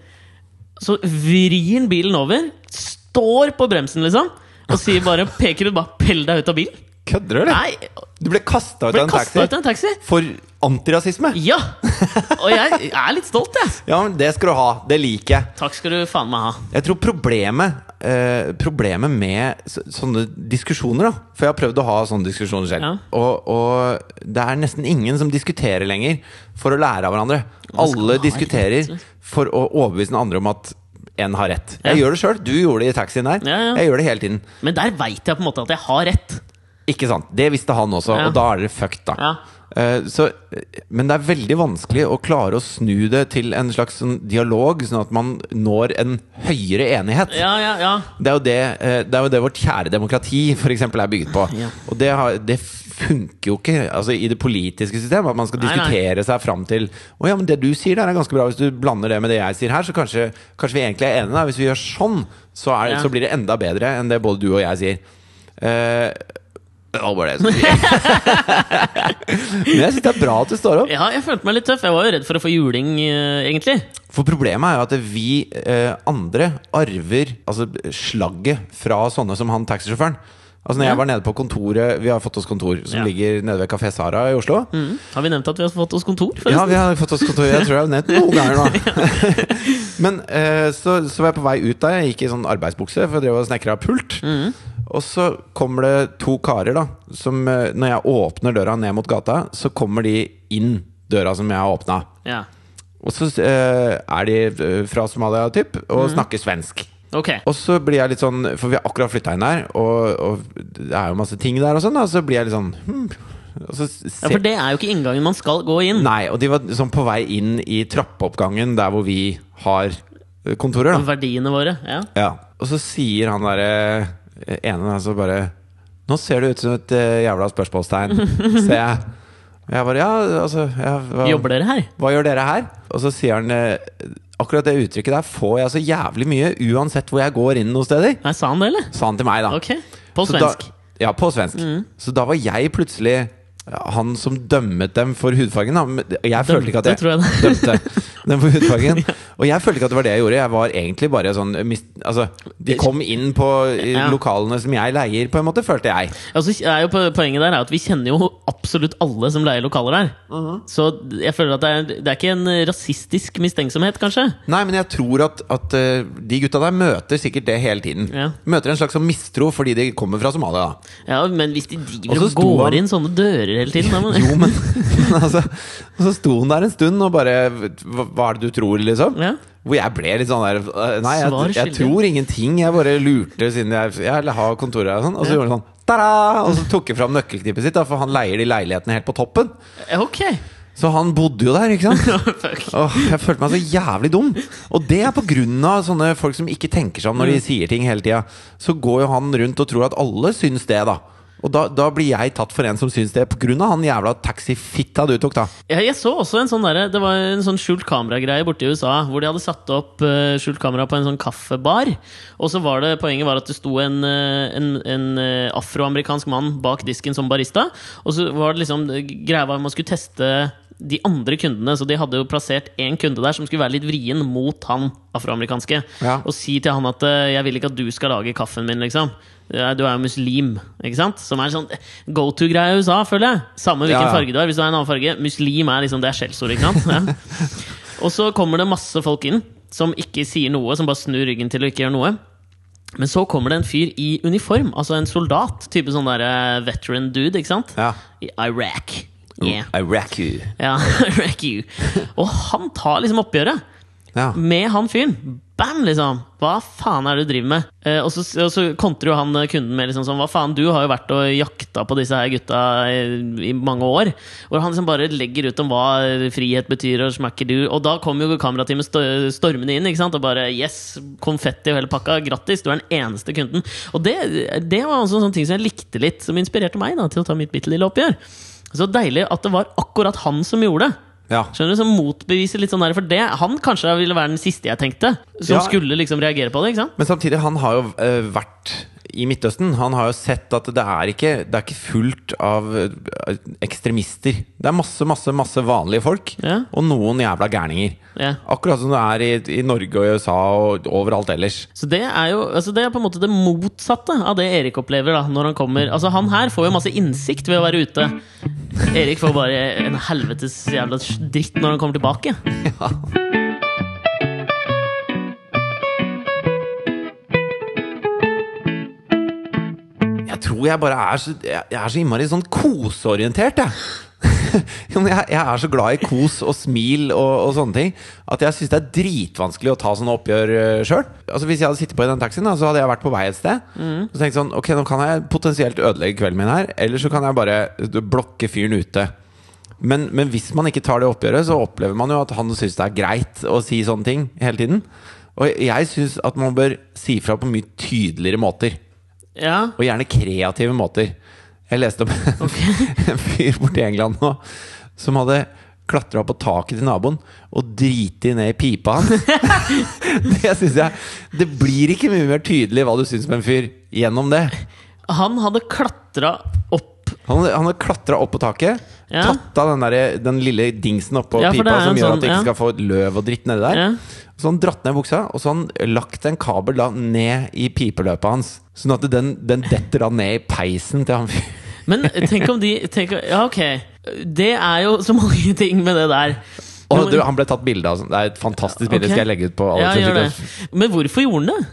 så vrir han bilen over, står på bremsen, liksom, og sier bare Peker ut bare 'pell deg ut av bilen'. Kødder du? Nei, Du ble kasta ut ut av en taxi. for antirasisme? Ja! Og jeg er litt stolt, jeg. Ja, men det skal du ha. Det liker jeg. Takk skal du faen meg ha. Jeg tror problemet eh, Problemet med så, sånne diskusjoner da For jeg har prøvd å ha sånne diskusjoner selv. Ja. Og, og det er nesten ingen som diskuterer lenger for å lære av hverandre. Alle diskuterer rett, for å overbevise den andre om at en har rett. Ja. Jeg gjør det sjøl. Du gjorde det i taxien der. Ja. Jeg gjør det hele tiden. Men der veit jeg på en måte at jeg har rett. Ikke sant? Det visste han også, og da er dere fucked, da. Eh, så, men det er veldig vanskelig å klare å snu det til en slags sånn dialog, sånn at man når en høyere enighet. Ja, ja, ja. Det er, det, eh, det er jo det vårt kjære demokrati for eksempel, er bygget på. Ja. Og det, har, det funker jo ikke altså, i det politiske systemet. At man skal Nei, nei. diskutere seg fram til Å ja, men det du sier der er ganske bra. Hvis du blander det med det jeg sier her, så kanskje, kanskje vi egentlig er enige. Da. Hvis vi gjør sånn, så, er, så blir det enda bedre enn det både du og jeg sier. Eh, det var bare det. Men jeg syns det er bra at du står opp. ja, jeg følte meg litt tøff. Jeg var jo redd for å få juling, eh, egentlig. For problemet er jo at vi eh, andre arver altså, slagget fra sånne som han taxisjåføren. Altså når Ja. jeg var nede på kontoret Vi har fått oss kontor som Ja. ligger nede ved Kafé Sara i Oslo. Mm. Har vi nevnt at vi har fått oss kontor? Ja, vi har fått oss kontor. Jeg tror jeg har nevnt noen ganger nå. Men eh, så, så var jeg på vei ut der. Jeg gikk i sånn arbeidsbukse for jeg drev og snekra pult. Mm. Og så kommer det to karer, da. Som eh, når jeg åpner døra ned mot gata, så kommer de inn døra som jeg har åpna. Ja. Og så eh, er de eh, fra Somalia, typ, Mm. og snakker svensk. Okay. Og så blir jeg litt sånn For vi har akkurat flytta inn her, og, og det er jo masse ting der og sånn, da. Så blir jeg litt sånn hmm. og så Ja, For det er jo ikke inngangen man skal gå inn. Nei, og de var sånn på vei inn i trappeoppgangen der hvor vi har eh, kontorer, da. Verdiene våre. Ja. Ja. Og så sier han derre ene der så bare Nå ser du ut som et eh, jævla spørsmålstegn, ser jeg. Jeg bare Ja, altså ja, hva, Jobber dere her? hva gjør dere her? Og så sier han eh, Akkurat det uttrykket der får jeg så jævlig mye uansett hvor jeg går inn noen steder. Nei, Sa han det, eller? Sa han til meg, da. Ok. På svensk. Da, ja, på svensk. Så da var jeg plutselig han som dømmet dem for hudfargen. Da. Jeg følte ikke at jeg jeg dømte dem for hudfargen. Og jeg følte ikke at det var det jeg gjorde. Jeg var egentlig bare sånn Altså, de kom inn på Ja. lokalene som jeg leier, på en måte, følte jeg. Altså, er jo poenget der er at Vi kjenner jo absolutt alle som leier lokaler der. Mhm. Så jeg føler at det er, det er ikke en rasistisk mistenksomhet, kanskje. Nei, men jeg tror at, at eh, de gutta der møter sikkert det hele tiden. Ja. Møter en slags sånn mistro fordi de kommer fra Somalia. Da. Ja, Men hvis de driver og går han- inn sånne dører hele tiden da, men, Jo, men, men altså Og så sto han der en stund og bare Hva, hva er det du tror, liksom? ja. Hvor jeg ble litt sånn der øh, Nei, jeg, jeg tror ingenting. Jeg bare lurte siden jeg, jeg har kontoret her og sånn. Og så Ja. gjorde han sånn Tada! Og så tok jeg fram nøkkelknippet sitt, da, for han leier de leilighetene helt på toppen. Okay. Ok! Så han bodde jo der, ikke sant? Fuck. Jeg følte meg så jævlig dum. Og det er på grunn av sånne folk som ikke tenker seg om når de sier ting hele tida. Så går jo han rundt og tror at alle syns det, da. Og da, da blir jeg tatt for en som syns det, av han jævla taxifitta du tok, da. Ja, jeg så også en sånn der, Det var en sånn skjult kameragreie borte i USA, hvor de hadde satt opp uh, skjult kamera på en sånn kaffebar. Og så var det poenget var at det sto en, eh, en, en eh, afroamerikansk mann bak disken som barista. Og så var det liksom greia var man skulle teste de andre kundene. Så de hadde jo plassert én kunde der som skulle være litt vrien mot han afroamerikanske. Ja. Og si til han at 'jeg vil ikke at du skal lage kaffen min', liksom. Ja, Du er jo muslim, ikke sant? Som er sånn go to-greie i USA, føler jeg. Samme hvilken Ja, ja. farge du har. Hvis du har en annen farge Muslim er liksom det er skjellsord, ikke sant? Ja. Og så kommer det masse folk inn som ikke sier noe, som bare snur ryggen til og ikke gjør noe. Men så kommer det en fyr i uniform, altså en soldat. Type sånn der eh, veteran dude, ikke sant? Ja. I Iraq. Yeah. I wreck you. Ja, Iraq you. Og han tar liksom oppgjøret. Ja. med han fyren. Bam, liksom! Hva faen er det du driver med? Eh, og, så, så kontrer jo han eh, kunden med liksom sånn Hva faen, du har jo vært og jakta på disse her gutta i, i mange år. Hvor han liksom bare legger ut om hva frihet betyr, og smakker du. Og da kommer jo kamerateamet sto- stormende inn ikke sant? og bare Yes! Konfetti og hele pakka. Grattis! Du er den eneste kunden. Og det, det var også en sånn ting som jeg likte litt, som inspirerte meg da til å ta mitt bitte lille oppgjør. Så deilig at det var akkurat han som gjorde det. Ja. Skjønner du, Som motbeviser litt sånn der For det, han kanskje ville være den siste jeg tenkte, som Ja. skulle liksom reagere på det. ikke sant? Men samtidig, han har jo uh, vært i Midtøsten. Han har jo sett at det er ikke, det er ikke fullt av eh, ekstremister. Det er masse, masse, masse vanlige folk. Ja. Og noen jævla gærninger. Ja. Akkurat som det er i, i Norge og i USA og overalt ellers. Så det er jo altså det er på en måte det motsatte av det Erik opplever da når han kommer. Altså Han her får jo masse innsikt ved å være ute. Erik får bare en helvetes jævla dritt når han kommer tilbake. Jeg tror jeg bare er så, jeg, jeg er så innmari sånn koseorientert, jeg. Jeg, jeg er så glad i kos og smil og, og sånne ting at jeg syns det er dritvanskelig å ta sånne oppgjør uh, sjøl. Altså, hvis jeg hadde sittet på i den taxien, da, så hadde jeg vært på vei et sted. Og så tenkte sånn Ok, nå kan jeg potensielt ødelegge kvelden min her, eller så kan jeg bare uh, blokke fyren ute. Men, men hvis man ikke tar det oppgjøret, så opplever man jo at han syns det er greit å si sånne ting hele tiden. Og jeg syns at man bør si fra på mye tydeligere måter. Ja, Og gjerne kreative måter. Jeg leste om en fyr borti England nå som hadde klatra på taket til naboen og driti ned i pipa hans. det synes jeg Det blir ikke mye mer tydelig hva du syns om en fyr gjennom det. Han hadde klatra opp Han, han hadde klatra opp på taket, Ja. tatt av den, der, den lille dingsen oppå Ja, pipa som gjør sånn- at du ikke ja. skal få løv og dritt nedi der. Ja. Så han dratt ned buksa, og så han lagt en kabel da ned i pipeløpet hans. Sånn at den, den detter da ned i peisen til han fyren. Men tenk om de tenk, Ja, ok. Det er jo så mange ting med det der. Og du, han ble tatt bilde av. sånn. Det er et fantastisk bilde. Okay. Skal jeg legge ut på Ja, det. Fritjof? Men hvorfor gjorde han det?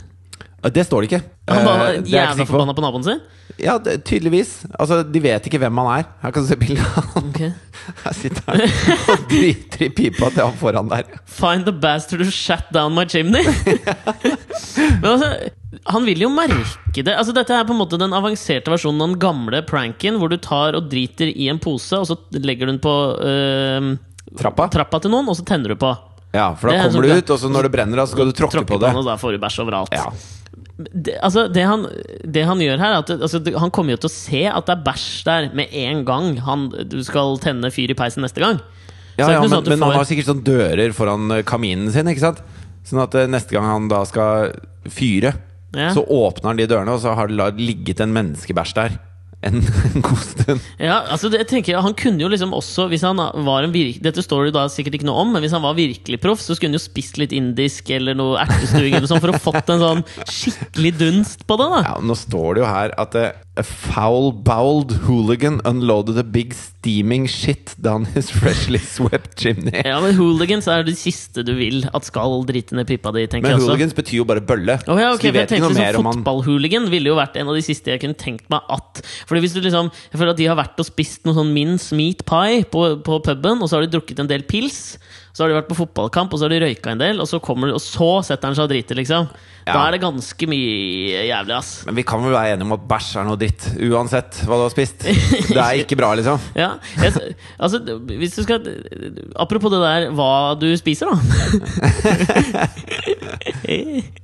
Det står det ikke. Han var er jævla forbanna på naboen sin? Ja, det, tydeligvis. Altså, De vet ikke hvem han er. Her kan du se bildet av han. Okay. Her sitter han og driter i pipa til han foran der. Find the bastard who shat down my chimney! Men altså, han vil jo merke det. Altså, dette er på en måte den avanserte versjonen av den gamle pranken, hvor du tar og driter i en pose, og så legger du den på øh, Trappa? trappa til noen, og så tenner du på. Ja, for da er kommer du ut, og så når det brenner, så skal du tråkke på det. og da får du bæsj overalt. Ja. Det, altså, det, han, det han gjør her, er at altså, han kommer jo til å se at det er bæsj der med en gang han, du skal tenne fyr i peisen neste gang. Ja, ja, men, sånn men får... han har sikkert sånn dører foran eh, kaminen sin, ikke sant? Sånn at eh, neste gang han da skal fyre, Ja. så åpner han de dørene, og så har det ligget en menneskebæsj der. En, en god stund. Ja, altså det, jeg tenker Han kunne jo liksom også Hvis han var en virke, Dette står det da sikkert ikke noe om, men hvis han var virkelig proff, så skulle han jo spist litt indisk eller noe ertestuing eller sånn for å fått en sånn skikkelig dunst på det. da Ja, nå står det jo her at A foul-bowled hooligan unloaded a big steaming shit down his freshly swept chimney. Ja, men Hooligans er det siste du vil at skal drite ned pipa di, tenker Men jeg også. hooligans betyr jo bare bølle. Oh, ja, okay, så de vet ikke noe mer liksom om han Fotballhooligan ville jo vært en av de siste jeg kunne tenkt meg at Fordi hvis du liksom Jeg føler at de har vært og spist noe sånn mince meat pie på, på puben, og så har de drukket en del pils. Så har de vært på fotballkamp, og så har de røyka en del, og så, kommer og så setter han seg og driter, liksom. Da er det ganske mye jævlig, ass. Men vi kan vel være enige om at bæsj er noe dritt, uansett hva du har spist. Det er ikke bra, liksom. Ja, jeg, altså, hvis du skal Apropos det der hva du spiser, da.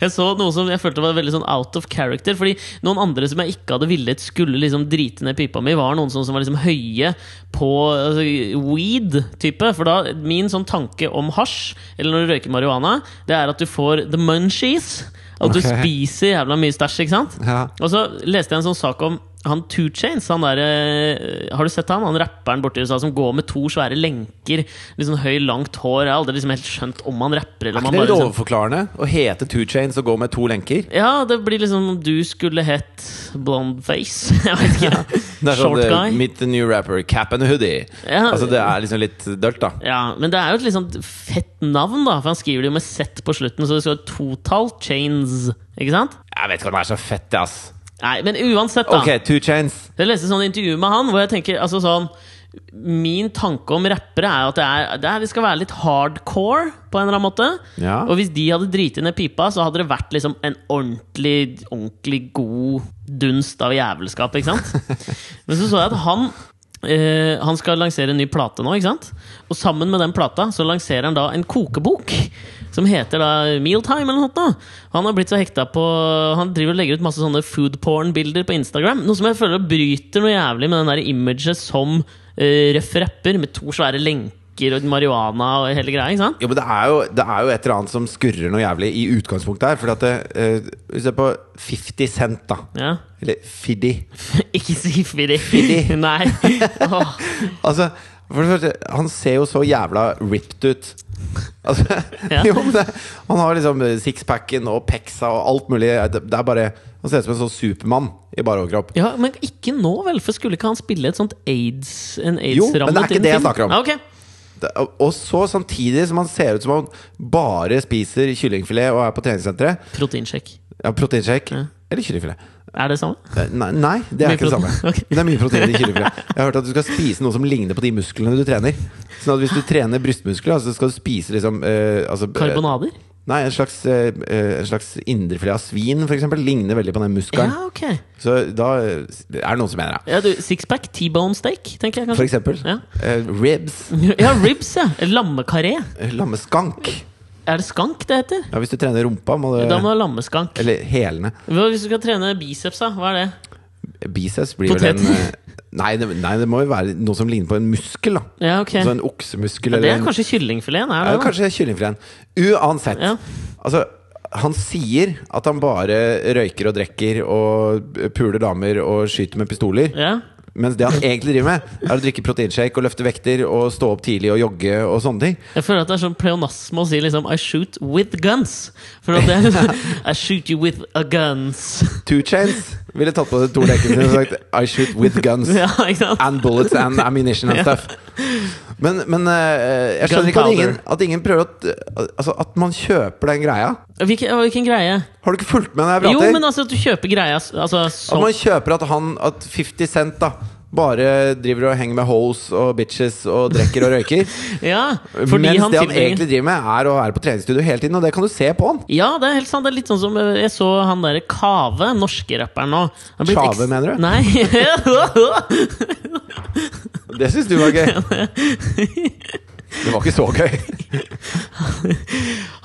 Jeg så noe som jeg følte var veldig sånn out of character. Fordi noen andre som jeg ikke hadde villet skulle liksom drite ned pipa mi, var noen som var liksom høye på altså, weed-type. For da, min sånn tanke om hasj, eller når du røyker marihuana, det er at du får the munchies. At du okay. spiser jævla mye stæsj, ikke sant? Ja. Og så leste jeg en sånn sak om han Two Chains. Han der, eh, har du sett han? Han rapperen borti USA som går med to svære lenker. Litt sånn høy, langt hår. Jeg har aldri liksom helt skjønt om han rapper eller Er ikke det litt liksom overforklarende? Å hete two chains og gå med to lenker? Ja, det blir liksom du skulle hett Blonde Face. Jeg vet ikke. Det sånn Short eh, guy. Meet the new rapper, cap and hoodie. Ja. Altså Det er liksom litt dølt, da. Ja, men det er jo et sånn fett navn, da. For han skriver det jo med Z på slutten, så det skal være totall chains. Ikke sant? Jeg vet ikke om det er så fett, det, ass. Nei, men uansett, da. Ok, two chains. Jeg leste sånn intervju med han hvor jeg tenker altså sånn Min tanke om rappere er at det, er, det, er, det skal være litt hardcore, på en eller annen måte. Ja. Og hvis de hadde driti ned pipa, så hadde det vært liksom en ordentlig, ordentlig god dunst av jævelskap, ikke sant? Men så så jeg at han eh, Han skal lansere en ny plate nå, ikke sant? Og sammen med den plata så lanserer han da en kokebok. Som heter da Mealtime eller noe sånt. Han har blitt så hekta på Han driver og legger ut masse sånne food porn-bilder på Instagram. Noe som jeg føler bryter noe jævlig med den der imaget som uh, røff rapper med to svære lenker og marihuana og hele greia. ikke sant? Jo, men det er jo, det er jo et eller annet som skurrer noe jævlig i utgangspunktet her. Fordi at det, uh, Hvis du ser på 50 Cent, da. Ja. Eller Fiddy. Ikke si Fiddy. Fiddy. Nei. Oh. Altså, for det første, han ser jo så jævla ripped ut. Altså, Ja. jo, det, han har liksom sixpacken og peksa og alt mulig. Det, det er bare Han ser ut som en sånn Supermann i bare overkropp. Ja, Men ikke nå, vel? For skulle ikke han spille et sånt aids En Jo, men det er ikke det jeg snakker om. Ah, okay. Og så samtidig som han ser ut som han bare spiser kyllingfilet og er på treningssenteret. Proteinsjekk. Ja, proteinsjekk Ja. Eller kyllingfilet. Er det samme? Eh, Nei, nei, det er Mye ikke det samme. Okay. Det er mye protein i kyllingfilet. Jeg har hørt at du skal spise noe som ligner på de musklene du trener. Sånn at Hvis du trener brystmuskler, så skal du spise liksom eh, altså, eh, Karbonader? Nei, en slags, eh, eh, en slags indrefilet av svin, eksempel. Ligner veldig på den muskelen. Ja, ok. Så da er det noen som mener det. Ja, du, Sixpack, T-bone steak, tenker jeg For eksempel Ja. eh, ribs. Ja, ribs, ja. Lammekaré. Lammeskank. Er det skank det heter? Ja, hvis du trener rumpa, må du Da må du ha lammeskank. Eller hælene. Hva hvis du skal trene biceps, da? Hva er det? Biceps blir vel en eh, nei det, nei, det må jo være noe som ligner på en muskel, da. Ja, ok. Så en oksemuskel Ja, det eller er en kanskje kyllingfileten? Er Ja, det, da? kanskje kyllingfileten. Uansett. Ja. Altså, han sier at han bare røyker og drikker og puler damer og skyter med pistoler. Ja. Mens det han egentlig driver med, er å drikke proteinshake og løfte vekter og stå opp tidlig og jogge og sånne ting. Jeg føler at det er sånn pleonasme å si liksom I shoot with guns. For at det er I shoot you with a guns. Two Chains ville tatt på det to leker og sagt I shoot with guns. Ja. And bullets and ammunition and stuff. Men, men eh, jeg skjønner ikke at ingen, at ingen prøver å Altså at man kjøper den greia. Hvilken, hvilken greie? Har du ikke fulgt med når jeg Jo, men altså at du kjøper greia altså, At man kjøper at han At 50 Cent da bare driver og henger med hoes og bitches og drikker og røyker. Ja, Mens han det han egentlig driver med, er å være på treningsstudio hele tiden. Og det kan du se på han. Ja, det er helt sant. Det er litt sånn som eh, Jeg så han derre Kave, norske rapperen nå. Eks- mener du? Nei. Det syns du var gøy. Det var ikke så gøy.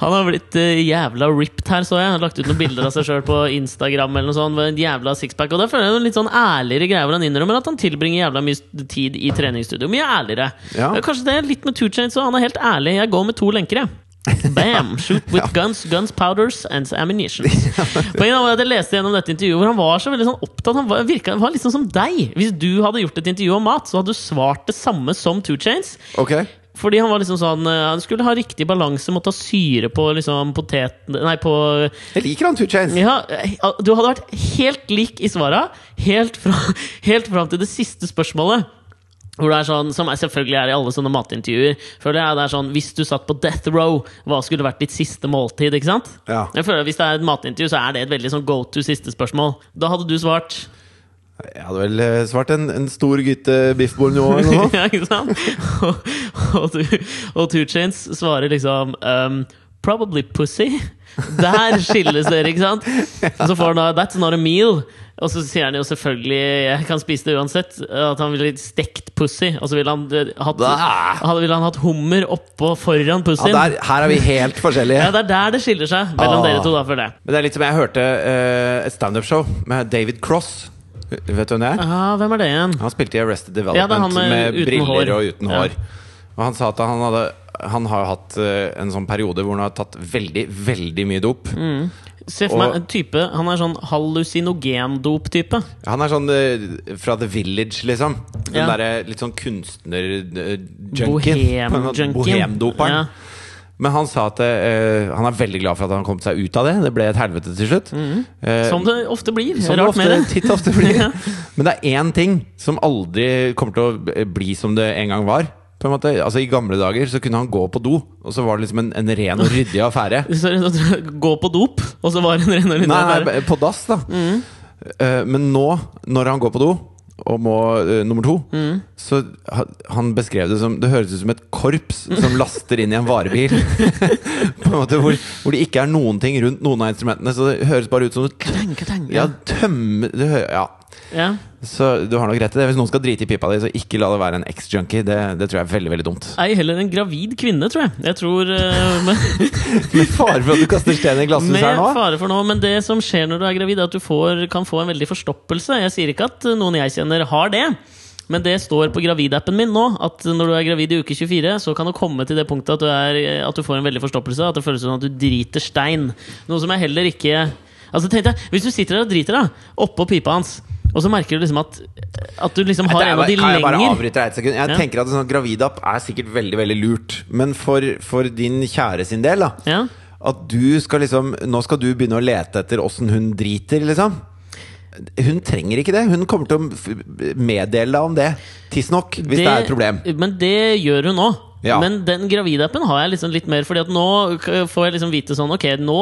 Han har blitt eh, jævla ripped her, så jeg. Han har lagt ut noen bilder av seg sjøl på Instagram. eller noe sånt med en jævla sixpack Og da føler jeg det en litt sånn ærligere greie hvor han innrømmer at han tilbringer jævla mye tid i treningsstudio. Mye ærligere. Ja. Kanskje det er litt med two chains, så han er helt ærlig. Jeg går med to lenker, jeg. Bam! Shoot with guns, guns, powders and ammunition. Poenget var at Jeg leste gjennom dette intervjuet hvor han var så veldig sånn opptatt Han var, virka, var sånn som deg. Hvis du hadde gjort et intervju om mat, så hadde du svart det samme som Two Chains. Ok Fordi han var liksom sånn eh, Han skulle ha riktig balanse, måtte ha syre på liksom poteten Nei, på Jeg liker han Tuchains. Chains. Ja, eh, du hadde vært helt lik i svara helt, fra, helt fram til det siste spørsmålet. Hvor det er sånn, Som er selvfølgelig er i alle sånne matintervjuer. Føler jeg det er sånn Hvis du satt på death row, hva skulle vært ditt siste måltid? ikke sant? Ja. Jeg føler at Hvis det er et matintervju, så er det et veldig sånn go to siste spørsmål. Da hadde du svart Jeg hadde vel eh, svart en, en stor gutte biff bourguignon eller noe. ja, ikke sant? Og, og, og Two Chains svarer liksom um, Probably pussy. Der skilles dere, ikke sant? Og så får han da That's not a meal. Og så sier han jo selvfølgelig Jeg kan spise det uansett. At han ville stekt pussy. Og så ville han eh, hatt, ville han hatt hummer oppå foran Ja, pussyen. der, her er vi helt forskjellige. Ja, det er der det skiller seg mellom Ah. dere to. da, for det Men det er litt som jeg hørte uh, et standup-show med David Cross. Vet du hvem det er? Ah, hvem er det igjen? Han spilte i Arrested Ja, Development han med med, briller hår. og uten Ja. hår. Og han sa at han hadde Han har hatt eh, en sånn periode hvor han har tatt veldig, veldig mye dop. Mm. Se for meg en type Han er sånn hallusinogendop-type. Han er sånn eh, fra The Village, liksom. Den Ja. derre litt sånn kunstner-junkien. Bohem-junkien. Bohemdoperen. Ja. Men han sa at uh, han er veldig glad for at han kom seg ut av det. Det ble et helvete til slutt. Eh, Som det ofte blir. som det ofte, med det. titt ofte blir. Ja. Men det er én ting som aldri kommer til å bli som det en gang var. På en måte, altså I gamle dager så kunne han gå på do, og så var det liksom en, en ren og ryddig affære. Gå på dop, og så var det en ren og ryddig Nei, affære. nei, på dass, da. Mm. Uh, men nå, når han går på do, og må uh, nummer to, Mm. så han beskrev det som Det høres ut som et korps som laster inn i en varebil. På en måte hvor, hvor det ikke er noen ting rundt noen av instrumentene. Så det høres bare ut som du Ja, ja. tømme det hø Ja. ja. Så du har nok rett i det. Hvis noen skal drite i pipa di, så ikke la det være en eks-junkie. Det, det tror jeg er veldig veldig dumt. Ei heller en gravid kvinne, tror jeg. Jeg tror uh, Med fare for at du kaster stein i glasshus her nå. Med fare for nå, men det som skjer når du er gravid, er at du får, kan få en veldig forstoppelse. Jeg sier ikke at noen jeg kjenner har det. Men det står på gravidappen min nå at når du er gravid i uke 24, så kan du komme til det punktet at du, er, at du får en veldig forstoppelse. At det føles som at du driter stein. Noe som jeg heller ikke Altså tenkte jeg, Hvis du sitter der og driter da oppå pipa hans, og så merker du liksom at, at du liksom har Det en av de de kan jeg bare lenger avbryte deg et sekund? Jeg Ja. tenker at en sånn gravidapp er sikkert veldig veldig lurt. Men for, for din kjære sin del, da. ja. At du skal liksom Nå skal du begynne å lete etter åssen hun driter, liksom. Hun trenger ikke det. Hun kommer til å meddele deg om det tidsnok, hvis det, er et problem. Men det gjør hun nå. Ja. Men den gravidappen har jeg liksom litt mer Fordi at nå får jeg liksom vite sånn Ok, nå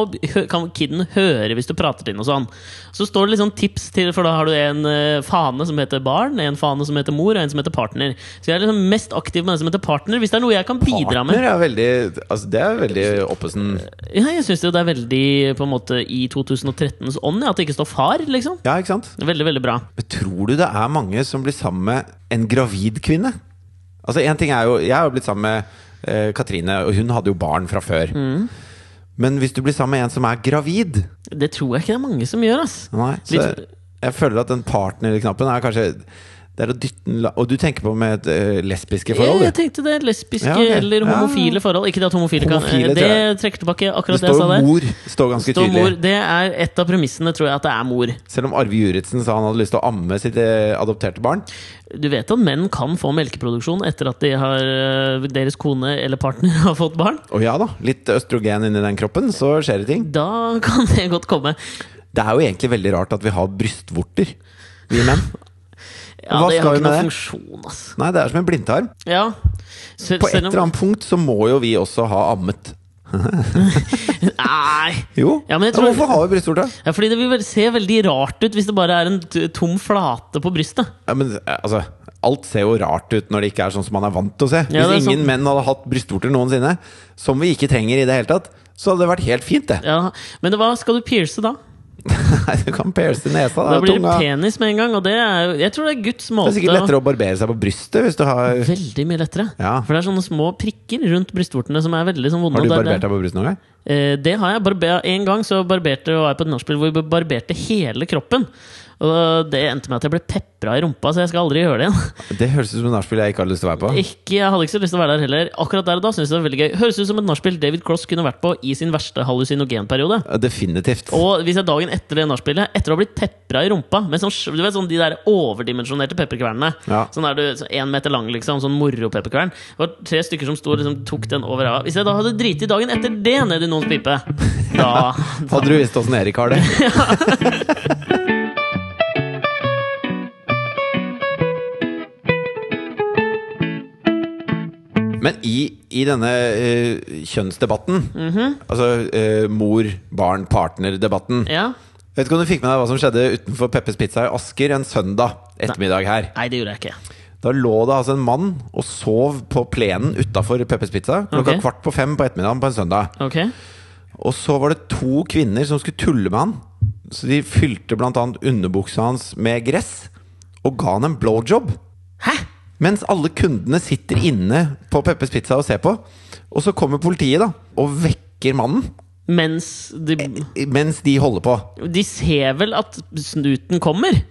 kan kiden høre hvis du prater til den og sånn. Så står det liksom tips til, for da har du en eh, fane som heter barn, en fane som heter mor, og en som heter partner. Så jeg er liksom mest aktiv med den som heter partner, hvis det er noe jeg kan bidra med. Partner er veldig Altså, det er veldig oppesen Ja, jeg syns jo det er veldig på en måte i 2013s ånd, at det ikke står far, liksom. Ja, ikke sant? Veldig, veldig bra. Men tror du det er mange som blir sammen med en gravid kvinne? Altså, en ting er jo Jeg har jo blitt sammen med eh, Katrine, og hun hadde jo barn fra før. Mm. Men hvis du blir sammen med en som er gravid Det tror jeg ikke det er mange som gjør, ass. Nei, så jeg, jeg føler at den partnerknappen er kanskje Det er å dytte la Og du tenker på med et eh, lesbiske forhold, Jeg tenkte det. Lesbiske Ja, okay. eller Ja. homofile forhold. Ikke det at homofile, Homofile, kan Det trekker tilbake akkurat Det jeg sa der. mor. Står ganske Står mor, tydelig. det er et av premissene, tror jeg, at det er mor. Selv om Arve Juritzen sa han hadde lyst til å amme sitt eh, adopterte barn. Du vet at menn kan få melkeproduksjon etter at de har, øh, deres kone eller partner har fått barn? Å ja da, litt østrogen inni den kroppen, så skjer det ting. Da kan det godt komme. Det er jo egentlig veldig rart at vi har brystvorter, vi menn. Ja, Hva det skal har vi ikke med noen det? funksjon, ass. Nei, det er som en blindtarm. Ja. Se- På et selv om- eller annet punkt så må jo vi også ha ammet. Nei! Jo. Ja, men jeg tror- Hvorfor har vi brystvorte? Ja, fordi det vil vel se veldig rart ut hvis det bare er en t- tom flate på brystet. Ja, men eh, altså Alt ser jo rart ut når det ikke er sånn som man er vant til å se. Ja, det Hvis er ingen sant. menn hadde hatt brystvorter noensinne, som vi ikke trenger i det hele tatt, så hadde det vært helt fint, det. Ja. Men hva skal du pierce da? Nei, du kan pierce nesa. Da Da, blir det penis med en gang, og det er Jeg tror det er Guds Det er sikkert lettere å barbere seg på brystet hvis du har Veldig mye lettere. Ja. For det er sånne små prikker rundt brystvortene som er veldig sånn vonde. Har du er- barbert deg på brystet noen gang? Eh, det har jeg. Barber en gang så barberte jeg på et nachspiel hvor vi barberte hele kroppen. Og det endte med at jeg ble pepra i rumpa, så jeg skal aldri gjøre det igjen. Det høres ut som et nachspiel jeg ikke hadde lyst til å være på. Ikke, jeg hadde ikke så lyst til å være der heller. Akkurat der og da synes jeg det var veldig gøy. Høres ut som et nachspiel David Cross kunne vært på i sin verste hallusinogenperiode. Definitivt. Og hvis jeg dagen etter det nachspielet, etter å ha blitt pepra i rumpa med sånn, du vet, sånn de der overdimensjonerte pepperkvernene Ja. Sånn er du én meter lang, liksom. Sånn moro-pepperkvern. Det var tre stykker som sto og liksom, tok den over av. Hvis jeg da hadde driti dagen etter det ned i noens pipe, da Hadde du visst åssen Erik har det? Men i, i denne uh, kjønnsdebatten, Mhm. altså uh, mor-barn-partner-debatten Ja. Vet ikke om du fikk med deg hva som skjedde utenfor Peppers Pizza i Asker en søndag ettermiddag her? Nei, det gjorde jeg ikke. Da lå det altså en mann og sov på plenen utafor Peppers Pizza klokka okay. kvart på fem på ettermiddagen på en søndag. Ok. Og så var det to kvinner som skulle tulle med han. Så de fylte bl.a. underbuksa hans med gress og ga han en blowjob. Hæ? Mens alle kundene sitter inne på Peppes Pizza og ser på. Og så kommer politiet da og vekker mannen Mens de, mens de holder på. de ser vel at snuten kommer?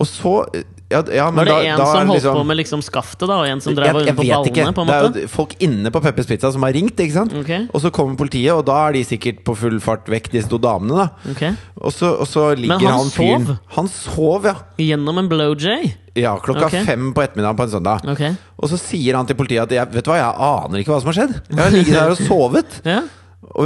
Og så ja, ja, men Var det da- en da som holdt liksom- på med liksom skaftet, da, og en som drev og jeg på ballene? ikke. på en måte? Det er jo folk inne på Peppers Pizza som har ringt. ikke sant? Okay. Og så kommer politiet, og da er de sikkert på full fart vekk, disse to damene. da okay. Og så, og så ligger Men han han fyren sov? Han sov, ja. Gjennom en blowjay? ja klokka okay. fem på ettermiddagen på en søndag. Og så sier han til politiet at jeg, vet du hva, jeg aner ikke hva som har skjedd. Jeg har ligget der og sovet. Ja.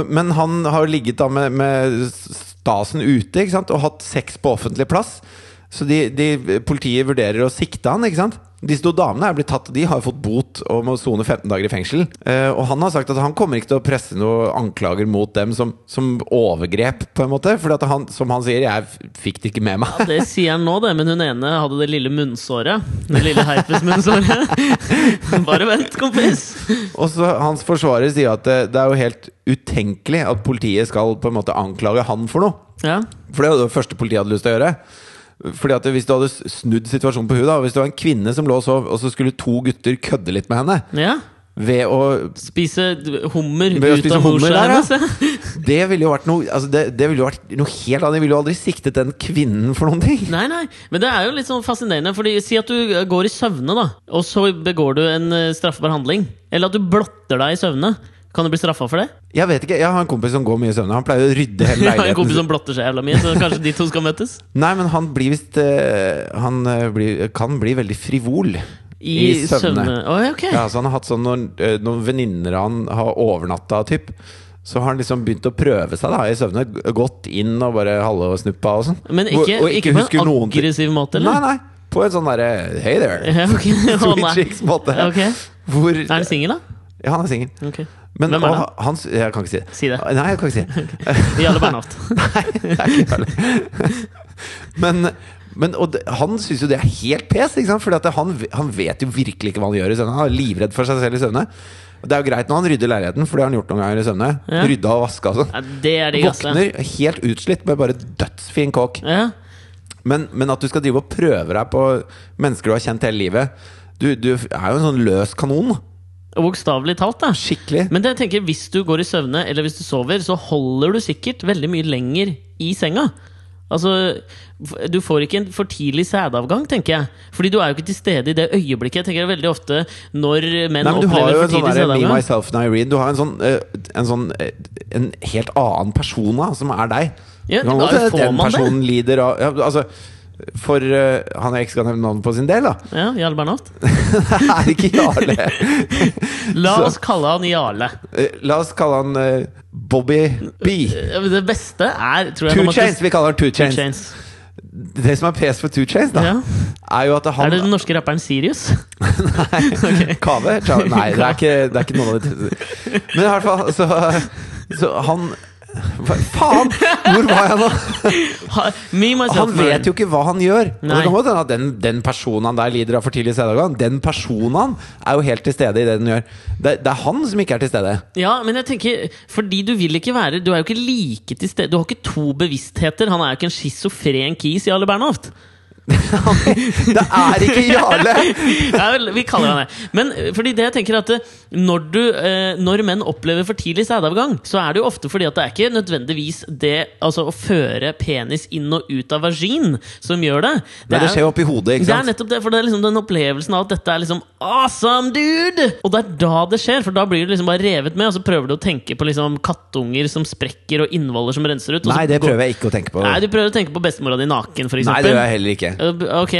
Men han har ligget da med, med stasen ute ikke sant? og hatt sex på offentlig plass. Så de, de, politiet vurderer å sikte han, ikke sant? Disse to damene er blitt tatt, de har fått bot og må sone 15 dager i fengsel. Eh, og han har sagt at han kommer ikke til å presse noen anklager mot dem som, som overgrep, på en måte. For han, som han sier, jeg fikk det ikke med meg. Ja, det sier han nå, det, men hun ene hadde det lille munnsåret. Det lille herpesmunnsåret. Bare vent, kompis! Og så Hans forsvarer sier at det, det er jo helt utenkelig at politiet skal på en måte anklage han for noe. Ja. For det var det første politiet hadde lyst til å gjøre. Fordi at Hvis du hadde snudd situasjonen på huet, hvis det var en kvinne som lå og sov, og så skulle to gutter kødde litt med henne ja. ved å Spise hummer Ved å ut spise av morsa ja. Det ville jo vært noe altså det, det ville jo vært noe helt annet. Jeg ville jo aldri siktet den kvinnen for noen ting. Nei, nei, men det er jo litt sånn fascinerende. Fordi Si at du går i søvne, da, og så begår du en eh, straffbar handling. Eller at du blotter deg i søvne. Kan du bli straffa for det? Jeg vet ikke, jeg har en kompis som går mye i søvne. Han pleier å rydde hele Jeg har en kompis som blotter seg jævla mye, så kanskje de to skal møtes? Nei, men han blir visst eh, Han eh, blir, kan bli veldig frivol I, i søvne. søvne. Oi, ok. Ja, så han har hatt sånn når, eh, når venninner av han har overnatta, typ. Så har han liksom begynt å prøve seg da i søvne. Gått inn og bare halve og snuppa og sånn. Men ikke, og ikke på en aggressiv måte, Nei, eller? nei. På en sånn derre Hey there. okay. ok. Sweet chicks-måte. Okay. Er han singel, da? Ja, han er singel. Ok. Men Hvem er og det? han s- Jeg kan ikke si det. Si det. Nei, jeg kan ikke si det. Jarle Bernhoft. Nei, det er ikke Jarle. Men, men og det, han syns jo det er helt pes, for? Han, han vet jo virkelig ikke hva han gjør i søvne. Han er livredd for seg selv i søvne. Det er jo greit når han rydder leiligheten, for det har han gjort noen ganger i søvne. Ja. Rydda og vaska og sånn. Ja, det er det. Våkner helt utslitt med bare dødsfin kåk. Ja. Men, men at du skal drive og prøve deg på mennesker du har kjent hele livet Du, du er jo en sånn løs kanon. Bokstavelig talt, da. Skikkelig. Men jeg tenker, hvis du går i søvne, eller hvis du sover, så holder du sikkert veldig mye lenger i senga. Altså, Du får ikke en for tidlig sædavgang, tenker jeg. Fordi du er jo ikke til stede i det øyeblikket. Jeg tenker veldig ofte når menn Nei, men du har opplever jo for sånn tidlig der Me, sædavgang. Myself and Irene. Du har en sånn, eh, en, sånn eh, en helt annen person da, som er deg. Ja, Det kan godt hende den man det. personen lider av ja, altså, For uh, han jeg ikke skal nevne navnet på sin del, da. Ja, Jarle Bernhoft. Er ikke Jarle. La Så- oss kalle han Jarle. Eh, La oss kalle han uh, Bobby B. Det beste er tror jeg, Two Chains. Vi kaller han Two Two Chains. Chains. Det som er pes for Two Chains, da, Ja. er jo at han Er det den norske rapperen Sirius? Nei. Kave? Nei, det er, ikke, det er ikke noen av de Men i hvert fall, så, så han Hva faen! Hvor var jeg nå? Han vet jo ikke hva han gjør. Den, den personen der lider av for tidlig sædavgang, den personen er jo helt til stede i det den gjør. Det, det er han som ikke er til stede. Ja, men jeg tenker Fordi du vil ikke være Du er jo ikke like til stede Du har ikke to bevisstheter. Han er jo ikke en schizofren kis i alle Bernhoft. Det er ikke Jarle! Ja, vel, vi kaller han det. Men eh, fordi det jeg tenker at eh, når, du, eh, når menn opplever for tidlig sædavgang, så er det jo ofte fordi at det er ikke nødvendigvis det altså å føre penis inn og ut av vagin som gjør det. Nei, det er- skjer oppi hodet, ikke Det er nettopp det, for det er liksom den opplevelsen av at dette er liksom awesome, dude! Og det er da det skjer, for da blir du liksom bare revet med, og så prøver du å tenke på liksom kattunger som sprekker, og innvoller som renser ut. Nei, det prøver jeg ikke å tenke på. Nei, du prøver å tenke på bestemora di naken, for Nei, det gjør jeg heller ikke. Uh, Ok,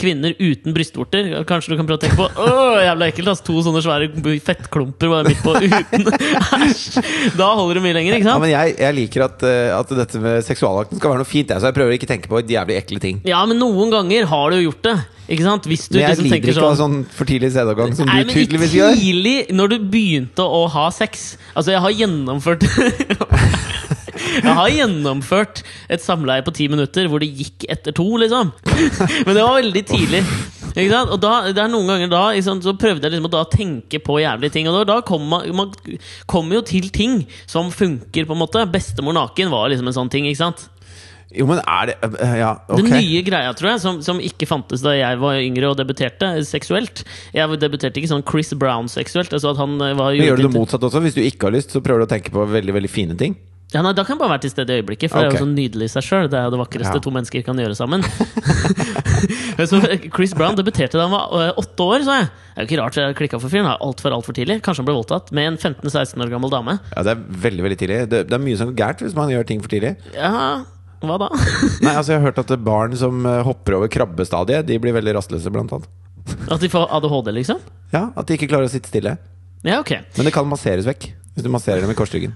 kvinner uten brystvorter. Kanskje du kan prøve å tenke på Åh, jævla ekkelt, Altså, To sånne svære fettklumper bare midt på uten. Æsj! Da holder det mye lenger, ikke Ja, men jeg, jeg liker at, eh, at dette med seksualakten skal være noe fint, jeg, så jeg prøver ikke å tenke på jævlig ekle ting. Ja, men noen ganger har du jo gjort det. Ikke sant? Hvis du Men jeg liksom lider ikke av sånn sånn for tidlig sædavgang som Nei, du tydeligvis gjør. tidlig, når du begynte å ha sex Altså, jeg har gjennomført Jeg har gjennomført et samleie på ti minutter hvor det gikk etter to, liksom. Men det var veldig tidlig. Og da, det er noen ganger da sant, Så prøvde jeg liksom å tenke på jævlige ting. Og da, da kommer man, man kommer jo til ting som funker, på en måte. Bestemor naken var liksom en sånn ting. ikke sant? Jo, men er det eh, Ja, ok. Den nye greia, tror jeg, som, som ikke fantes da jeg var yngre og debuterte seksuelt. Jeg debuterte ikke sånn Chris Brown seksuelt. Altså at han var Men gjør du det motsatt også? Hvis du ikke har lyst, så prøver du å tenke på veldig veldig fine ting? Ja, nei, Da kan jeg bare være til stede i øyeblikket, for det er jo så nydelig i seg sjøl. Det er jo det vakreste Ja. to mennesker kan gjøre sammen. så Chris Brown debuterte da han var øh, åtte år, sa jeg. Det er jo ikke rart jeg klikka for fyren. Altfor altfor tidlig. Kanskje han ble voldtatt med en 15-16 år gammel dame. Ja, det er veldig veldig tidlig. Det, det er mye som går gærent hvis man gjør ting for tidlig. Ja, hva da? Nei, altså Jeg har hørt at barn som eh, hopper over krabbestadiet, De blir veldig rastløse, blant annet. At de får ADHD, liksom? Ja, At de ikke klarer å sitte stille. Ja, ok. Men det kan masseres vekk. Hvis du masserer dem i korsryggen.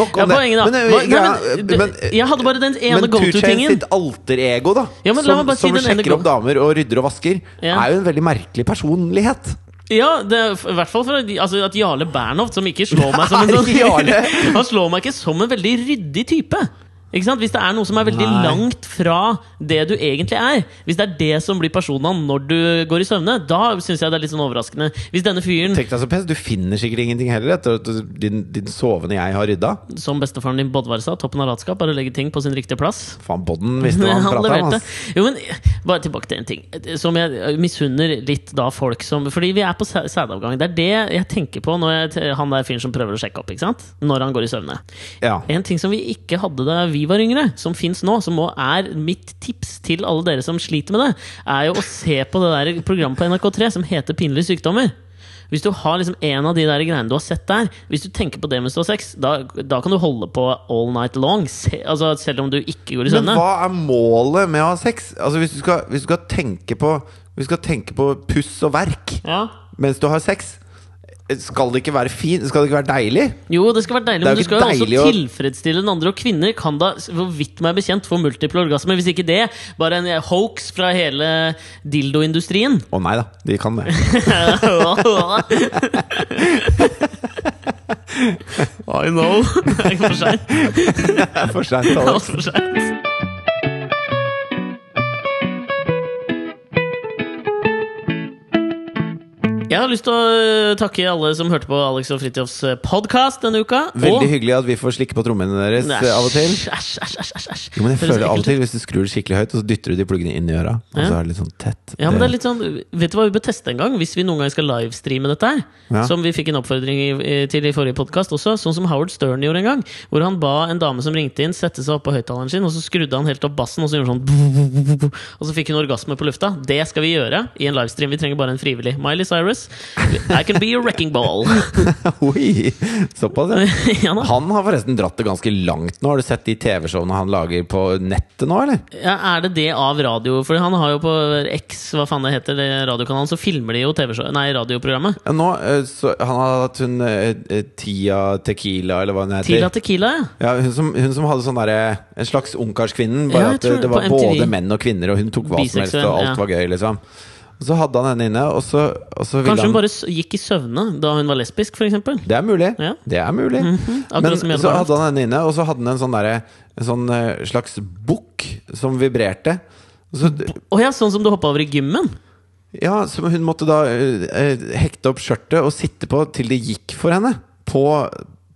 Nok Ja, om det. poenget, da. Men, eh, nei, men, men, jeg hadde bare den ene men go-to-tingen. sitt alter ego, da, Ja, men som, si som sjekker opp damer og rydder og vasker, Ja. er jo en veldig merkelig personlighet. Ja, det i hvert fall for altså, at Jarle Bernhoft, som ikke slår meg som en sånn Han slår meg ikke som en veldig ryddig type. Ikke sant? Hvis det er noe som er veldig Nei. langt fra det du egentlig er, hvis det er det som blir personen når du går i søvne, da syns jeg det er litt sånn overraskende. Hvis denne fyren, Tenk deg så pes, Du finner sikkert ingenting heller etter at din, din sovende jeg har rydda. som bestefaren din Bodvar sa, toppen av latskap, bare legge ting på sin riktige plass. Faen, Bodden visste hva han Han prata om. Jo, men Bare tilbake til en ting som jeg misunner litt da folk som Fordi vi er på sædavgang. Det er det jeg tenker på når jeg, han der fyren som prøver å sjekke opp. ikke sant? Når han går i søvne. Ja. En ting som vi ikke hadde da vi var yngre, som fins nå, som er mitt tips til alle dere som sliter med det, er jo å se på det der programmet på NRK3 som heter Pinlige sykdommer. Hvis du har liksom en av de der greiene du har sett der Hvis du tenker på det mens du har sex, da, da kan du holde på all night long. Se, altså Selv om du ikke går i Men hva er målet med å ha sex? Altså Hvis du skal, hvis du skal tenke på Hvis du skal tenke på puss og verk Ja. mens du har sex, skal det ikke være fint? Skal det ikke være deilig? Jo, det skal være deilig, men du skal jo også tilfredsstille den andre. Og kvinner kan da, for vidt meg bekjent, få multiple orgasmer. Hvis ikke det, bare en hoax fra hele dildoindustrien. Å nei da, de kan det. I know. Det er for seint. Det er for seint. Jeg har lyst til å øh, takke alle som hørte på Alex og Fridtjofs podkast denne uka. Veldig hyggelig at vi får slikke på trommene deres Nei, eh, av og til. Æsj, æsj, æsj. Jo, men jeg føler av og til Hvis du skrur skikkelig høyt, og så dytter du de pluggene inn i øra, og Ja. så er det litt sånn tett Ja, men det er litt sånn Vet du hva vi bør teste en gang? Hvis vi noen gang skal livestreame dette her. Ja. Som vi fikk en oppfordring til i forrige podkast også. Sånn som Howard Stern gjorde en gang. Hvor han ba en dame som ringte inn, sette seg opp på høyttaleren sin, og så skrudde han helt opp bassen, og så gjorde han sånn Og så fikk hun orgasme på lufta. Det skal vi gjøre i en livestream. Vi trenger bare en frivillig. Miley Cyrus, I can be a wrecking ball. Oi! Såpass, ja. Han har forresten dratt det ganske langt nå. Har du sett de TV-showene han lager på nettet nå, eller? Ja, er det det av radio? For han har jo på X, hva faen det heter, det radiokanalen, så filmer de jo TV-show Nei, radioprogrammet. Ja, nå, eh, så, han har hatt hun eh, eh, Tia Tequila, eller hva hun heter. Tila Tequila, ja. Hun, som, hun som hadde sånn derre En slags ungkarskvinnen. Bare Ja, at det, det var både menn og kvinner, og hun tok hva som helst, og alt var gøy, liksom. Og så hadde han henne inne, og så, og så Kanskje hun han bare gikk i søvne da hun var lesbisk, f.eks.? Det er mulig. Ja. Det er mulig. Akkurat Men så hadde han henne inne, og så hadde han en sånn, der, en sånn eh, slags bukk som vibrerte. Og Så, oh, ja, sånn som du hoppa over i gymmen? ja, som hun måtte da eh, hekte opp skjørtet og sitte på til det gikk for henne. På,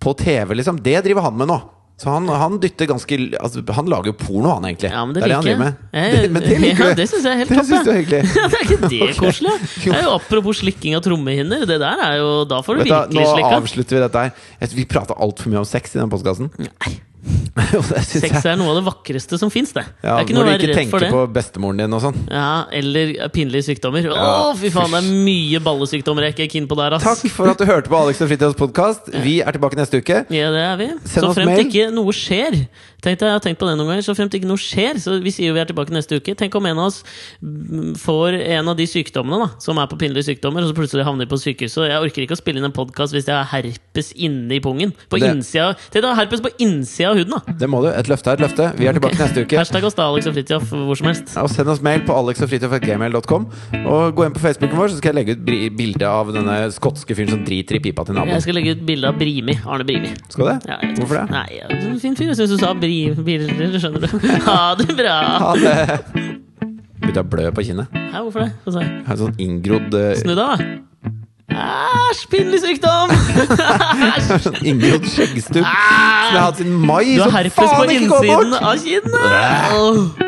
på TV, liksom. Det driver han med nå. Så han, han dytter ganske altså, Han lager jo porno, han, egentlig. Ja, men det, er det han driver med. Jeg- Det, men det liker ja, du. det syns jeg er helt Det topp. det er ikke det okay. koselig? Det er jo Apropos slikking av trommehinner. Det der er jo Da får du du, hva, nå avslutter vi dette her. Vi prater altfor mye om sex i den postkassen. Nei. Sex er noe av det vakreste som fins, det. Ja, det ikke når du ikke tenker på bestemoren din og sånn. Ja, Eller pinlige sykdommer. Å, Ja, fy faen, det er mye ballesykdommer jeg ikke er keen på der, ass. Takk for at du hørte på Alex og Fritjofs podkast. Vi er tilbake neste uke. Ja, det er vi. Send så fremt mail. ikke noe skjer. Tenk deg, jeg har tenkt på det noen ganger Så fremt ikke noe skjer, så vi sier jo vi er tilbake neste uke. Tenk om en av oss får en av de sykdommene da som er på pinlige sykdommer, og så plutselig havner de på sykehuset. Jeg orker ikke å spille inn en podkast hvis jeg har herpes inne i pungen. På Det- innsida Tenk deg herpes på innsida av huden, da! Det må du. Et løfte er et løfte. Vi er tilbake neste uke. Hashtag oss da, Alex og Fridtjof, hvor som helst. Ja, Og send oss mail på alexogfritjof.gmail.com. Og gå inn på Facebooken vår, så skal jeg legge ut bilde av denne skotske fyren som driter i pipa til Jeg skal legge ut bilde av Brimi. Arne Brimi. Skal du det? Ja, Hvorfor det? Nei, ja, Fin fyr. Jeg syns du sa bri, bilder, skjønner du. Ha det bra! Ha det! Begynte å blø på kinnet. Hæ, hvorfor det? Få se. Jeg har sånn inngrodd eh, Snu deg, da. Æsj, pinlig sykdom! sånn inngrodd skjeggstubb som jeg har hatt siden mai. Du har herpes på faen ikke gå innsiden bort! av kinnet! Åh.